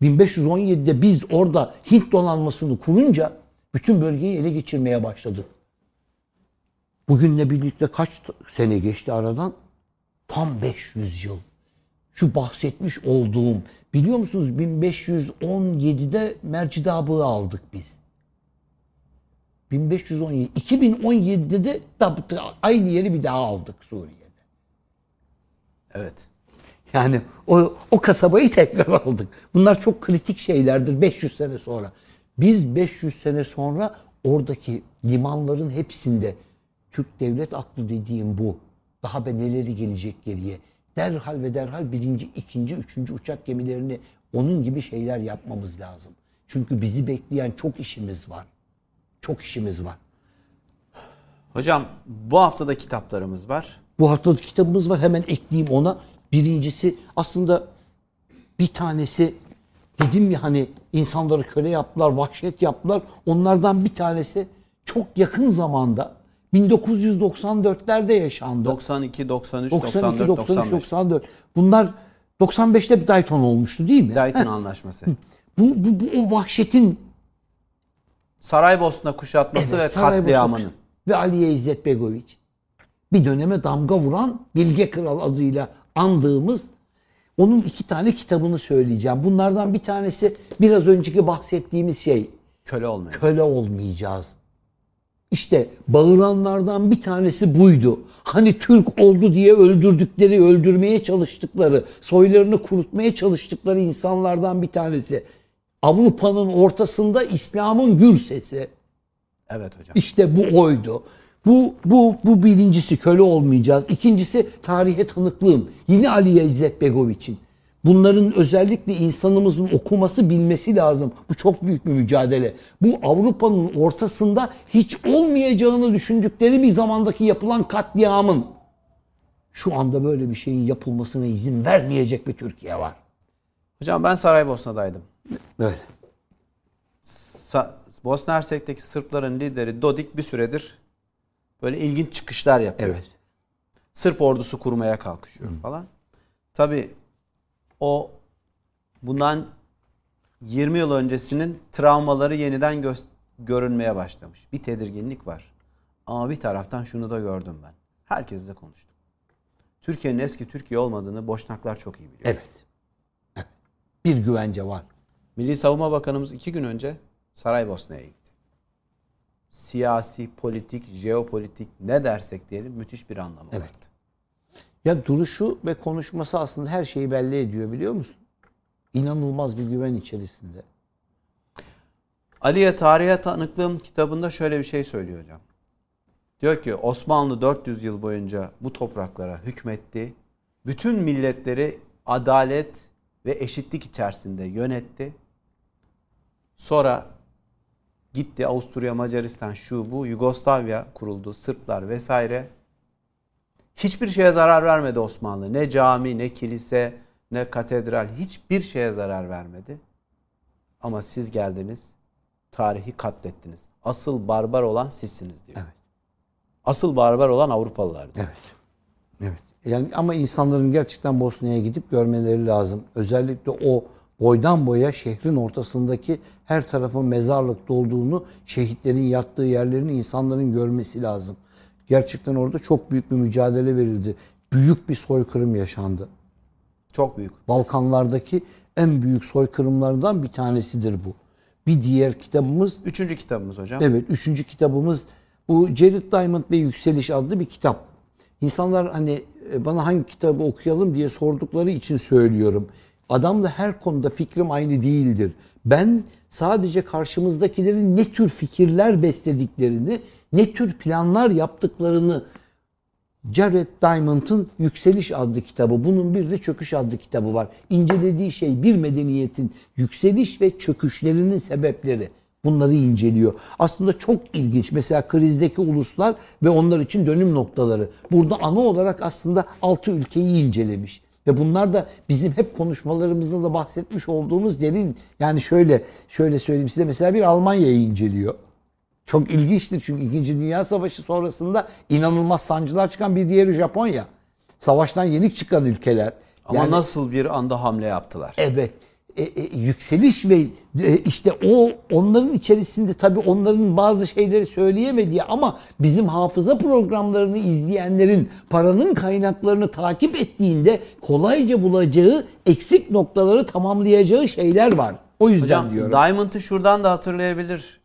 1517'de biz orada Hint donanmasını kurunca bütün bölgeyi ele geçirmeye başladık. Bugünle birlikte kaç sene geçti aradan? Tam 500 yıl. Şu bahsetmiş olduğum biliyor musunuz 1517'de Mercidabı'yı aldık biz. 1517 2017'de de aynı yeri bir daha aldık Suriye'de. Evet. Yani o, o kasabayı tekrar aldık. Bunlar çok kritik şeylerdir 500 sene sonra. Biz 500 sene sonra oradaki limanların hepsinde Türk devlet aklı dediğim bu. Daha be neleri gelecek geriye. Derhal ve derhal birinci, ikinci, üçüncü uçak gemilerini onun gibi şeyler yapmamız lazım. Çünkü bizi bekleyen çok işimiz var. Çok işimiz var. Hocam bu haftada kitaplarımız var. Bu haftada kitabımız var. Hemen ekleyeyim ona. Birincisi aslında bir tanesi dedim ya hani insanları köle yaptılar, vahşet yaptılar. Onlardan bir tanesi çok yakın zamanda 1994'lerde yaşandı. 92, 93, 92, 94, 93, 95. 94. Bunlar 95'te bir Dayton olmuştu değil mi? Dayton Anlaşması. Bu, bu, bu o vahşetin Saraybosna kuşatması ve Saraybosna katliamının. ve Aliye İzzet Begoviç. Bir döneme damga vuran Bilge Kral adıyla andığımız onun iki tane kitabını söyleyeceğim. Bunlardan bir tanesi biraz önceki bahsettiğimiz şey. Köle olmayın. Köle olmayacağız. İşte bağıranlardan bir tanesi buydu. Hani Türk oldu diye öldürdükleri, öldürmeye çalıştıkları, soylarını kurutmaya çalıştıkları insanlardan bir tanesi. Avrupa'nın ortasında İslam'ın gür sesi. Evet hocam. İşte bu oydu. Bu, bu, bu birincisi köle olmayacağız. İkincisi tarihe tanıklığım. Yine Ali İzzet Begoviç'in. Bunların özellikle insanımızın okuması bilmesi lazım. Bu çok büyük bir mücadele. Bu Avrupa'nın ortasında hiç olmayacağını düşündükleri bir zamandaki yapılan katliamın şu anda böyle bir şeyin yapılmasına izin vermeyecek bir Türkiye var. Hocam ben Saraybosna'daydım. Böyle. Sa- Bosna Hersek'teki Sırpların lideri Dodik bir süredir böyle ilginç çıkışlar yapıyor. Evet. Sırp ordusu kurmaya kalkışıyor falan. Tabii o bundan 20 yıl öncesinin travmaları yeniden gö- görünmeye başlamış. Bir tedirginlik var. Ama bir taraftan şunu da gördüm ben. Herkesle konuştum. Türkiye'nin eski Türkiye olmadığını Boşnaklar çok iyi biliyor. Evet. evet. Bir güvence var. Milli Savunma Bakanımız iki gün önce Saraybosna'ya gitti. Siyasi, politik, jeopolitik ne dersek diyelim müthiş bir anlamı Evet. vardı. Ya duruşu ve konuşması aslında her şeyi belli ediyor biliyor musun? İnanılmaz bir güven içerisinde. Ali'ye Tarihe Tanıklığım kitabında şöyle bir şey söylüyor hocam. Diyor ki Osmanlı 400 yıl boyunca bu topraklara hükmetti. Bütün milletleri adalet ve eşitlik içerisinde yönetti. Sonra gitti Avusturya, Macaristan, şu bu, Yugoslavya kuruldu, Sırplar vesaire. Hiçbir şeye zarar vermedi Osmanlı. Ne cami, ne kilise, ne katedral hiçbir şeye zarar vermedi. Ama siz geldiniz, tarihi katlettiniz. Asıl barbar olan sizsiniz diyor. Evet. Asıl barbar olan Avrupalılar diyor. Evet. Evet. Yani ama insanların gerçekten Bosna'ya gidip görmeleri lazım. Özellikle o boydan boya şehrin ortasındaki her tarafın mezarlık dolduğunu, şehitlerin yattığı yerlerini insanların görmesi lazım. Gerçekten orada çok büyük bir mücadele verildi. Büyük bir soykırım yaşandı. Çok büyük. Balkanlardaki en büyük soykırımlardan bir tanesidir bu. Bir diğer kitabımız Üçüncü kitabımız hocam. Evet, üçüncü kitabımız bu Jared Diamond ve Yükseliş adlı bir kitap. İnsanlar hani e, bana hangi kitabı okuyalım diye sordukları için söylüyorum. Adamla her konuda fikrim aynı değildir. Ben sadece karşımızdakilerin ne tür fikirler beslediklerini, ne tür planlar yaptıklarını Jared Diamond'ın Yükseliş adlı kitabı. Bunun bir de Çöküş adlı kitabı var. İncelediği şey bir medeniyetin yükseliş ve çöküşlerinin sebepleri. Bunları inceliyor. Aslında çok ilginç. Mesela krizdeki uluslar ve onlar için dönüm noktaları. Burada ana olarak aslında altı ülkeyi incelemiş. Ve bunlar da bizim hep konuşmalarımızda da bahsetmiş olduğumuz derin yani şöyle şöyle söyleyeyim size mesela bir Almanya'yı inceliyor. Çok ilginçtir çünkü 2. Dünya Savaşı sonrasında inanılmaz sancılar çıkan bir diğeri Japonya. Savaştan yenik çıkan ülkeler. Ama Yani- nasıl bir anda hamle yaptılar? Evet. E, e, yükseliş ve e, işte o onların içerisinde tabii onların bazı şeyleri söyleyemediği ama bizim hafıza programlarını izleyenlerin paranın kaynaklarını takip ettiğinde kolayca bulacağı eksik noktaları tamamlayacağı şeyler var. O yüzden Hocam diyorum. Diamond'ı şuradan da hatırlayabilir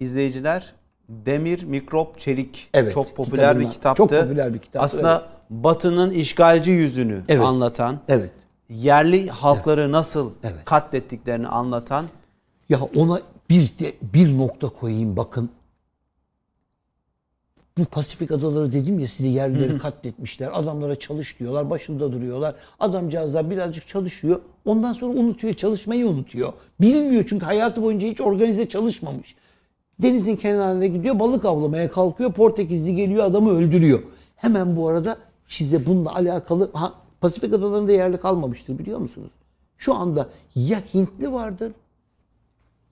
izleyiciler. Demir, Mikrop, Çelik. Evet, çok popüler bir kitabından. kitaptı. Çok popüler bir kitaptı, Aslında Batı'nın işgalci yüzünü Evet. anlatan, Evet. Yerli halkları nasıl Evet. katlettiklerini anlatan Ya ona bir bir nokta koyayım bakın. Bu Pasifik adaları dedim ya size yerlileri katletmişler. Adamlara çalış diyorlar. Başında duruyorlar. Adamcağızlar birazcık çalışıyor. Ondan sonra unutuyor. Çalışmayı unutuyor. Bilmiyor çünkü hayatı boyunca hiç organize çalışmamış. Denizin kenarına gidiyor. Balık avlamaya kalkıyor. Portekizli geliyor adamı öldürüyor. Hemen bu arada size bununla alakalı ha, Pasifik adalarında yerli kalmamıştır biliyor musunuz? Şu anda ya Hintli vardır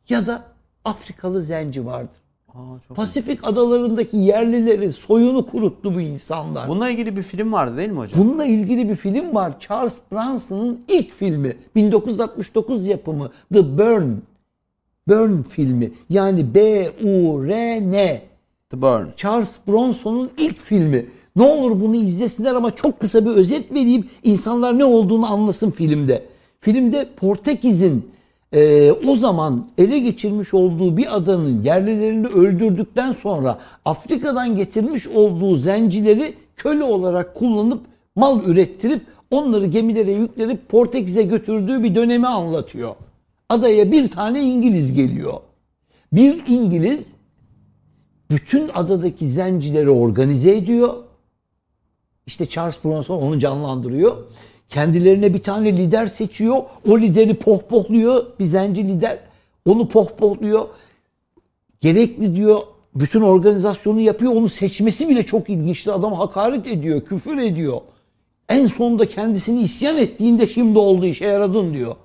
ya da Afrikalı zenci vardır. Aa, çok- Pasifik adalarındaki yerlilerin soyunu kuruttu bu insanlar. Bununla ilgili bir film vardı değil mi hocam? Bununla ilgili bir film var. Charles Branson'ın ilk filmi. 1969 yapımı The Burn. Burn filmi. Yani B-U-R-N. The Burn. Charles Bronson'un ilk filmi. Ne olur bunu izlesinler ama çok kısa bir özet vereyim. İnsanlar ne olduğunu anlasın filmde. Filmde Portekiz'in e, o zaman ele geçirmiş olduğu bir adanın yerlilerini öldürdükten sonra Afrika'dan getirmiş olduğu zencileri köle olarak kullanıp mal ürettirip onları gemilere yüklenip Portekiz'e götürdüğü bir dönemi anlatıyor. Adaya bir tane İngiliz geliyor. Bir İngiliz bütün adadaki zencileri organize ediyor. İşte Charles Bronson onu canlandırıyor. Kendilerine bir tane lider seçiyor. O lideri pohpohluyor. Bir zenci lider. Onu pohpohluyor. Gerekli diyor bütün organizasyonu yapıyor. Onu seçmesi bile çok ilginçti. Adam hakaret ediyor, küfür ediyor. En sonunda kendisini isyan ettiğinde şimdi oldu işe yaradın diyor.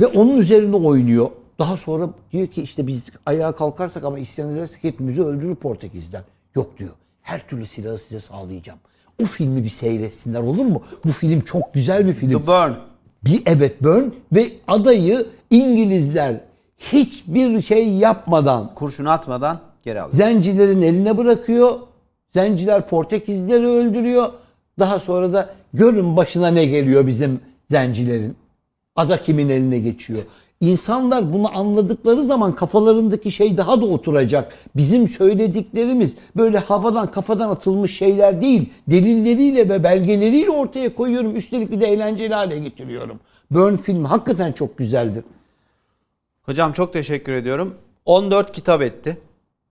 Ve onun üzerine oynuyor. Daha sonra diyor ki işte biz ayağa kalkarsak ama isyan edersek hepimizi öldürür Portekizler. Yok diyor. Her türlü silahı size sağlayacağım. O filmi bir seyretsinler olur mu? Bu film çok güzel bir film. The Burn. Bir evet Burn ve adayı İngilizler hiçbir şey yapmadan Kurşunu atmadan geri alıyor. zencilerin eline bırakıyor. Zenciler Portekizlileri öldürüyor. Daha sonra da görün başına ne geliyor bizim zencilerin. Ada kimin eline geçiyor. İnsanlar bunu anladıkları zaman kafalarındaki şey daha da oturacak. Bizim söylediklerimiz böyle havadan kafadan atılmış şeyler değil. Delilleriyle ve belgeleriyle ortaya koyuyorum. Üstelik bir de eğlenceli hale getiriyorum. Burn filmi hakikaten çok güzeldir. Hocam çok teşekkür ediyorum. 14 kitap etti.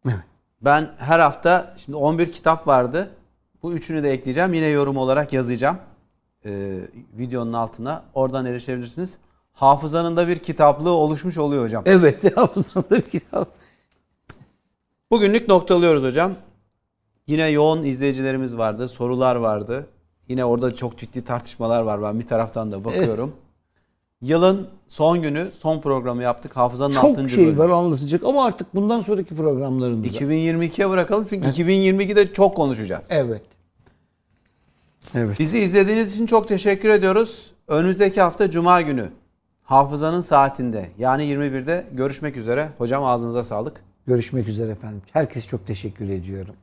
Evet. Ben her hafta şimdi 11 kitap vardı. Bu üçünü de ekleyeceğim. Yine yorum olarak yazacağım. Ee, videonun altına. Oradan erişebilirsiniz. Hafızanın da bir kitaplığı oluşmuş oluyor hocam. Evet, hafızandır kitap. Bugünlük noktalıyoruz hocam. Yine yoğun izleyicilerimiz vardı. Sorular vardı. Yine orada çok ciddi tartışmalar var. Ben bir taraftan da bakıyorum. Yılın son günü, son programı yaptık. Hafızanın Çok 6. şey bölümü. var anlatacak ama artık bundan sonraki programlarımızda. 2022'ye bırakalım çünkü 2022'de çok konuşacağız. Evet. Evet. Bizi izlediğiniz için çok teşekkür ediyoruz. Önümüzdeki hafta Cuma günü Hafızanın saatinde yani 21'de görüşmek üzere. Hocam ağzınıza sağlık. Görüşmek üzere efendim. Herkese çok teşekkür ediyorum.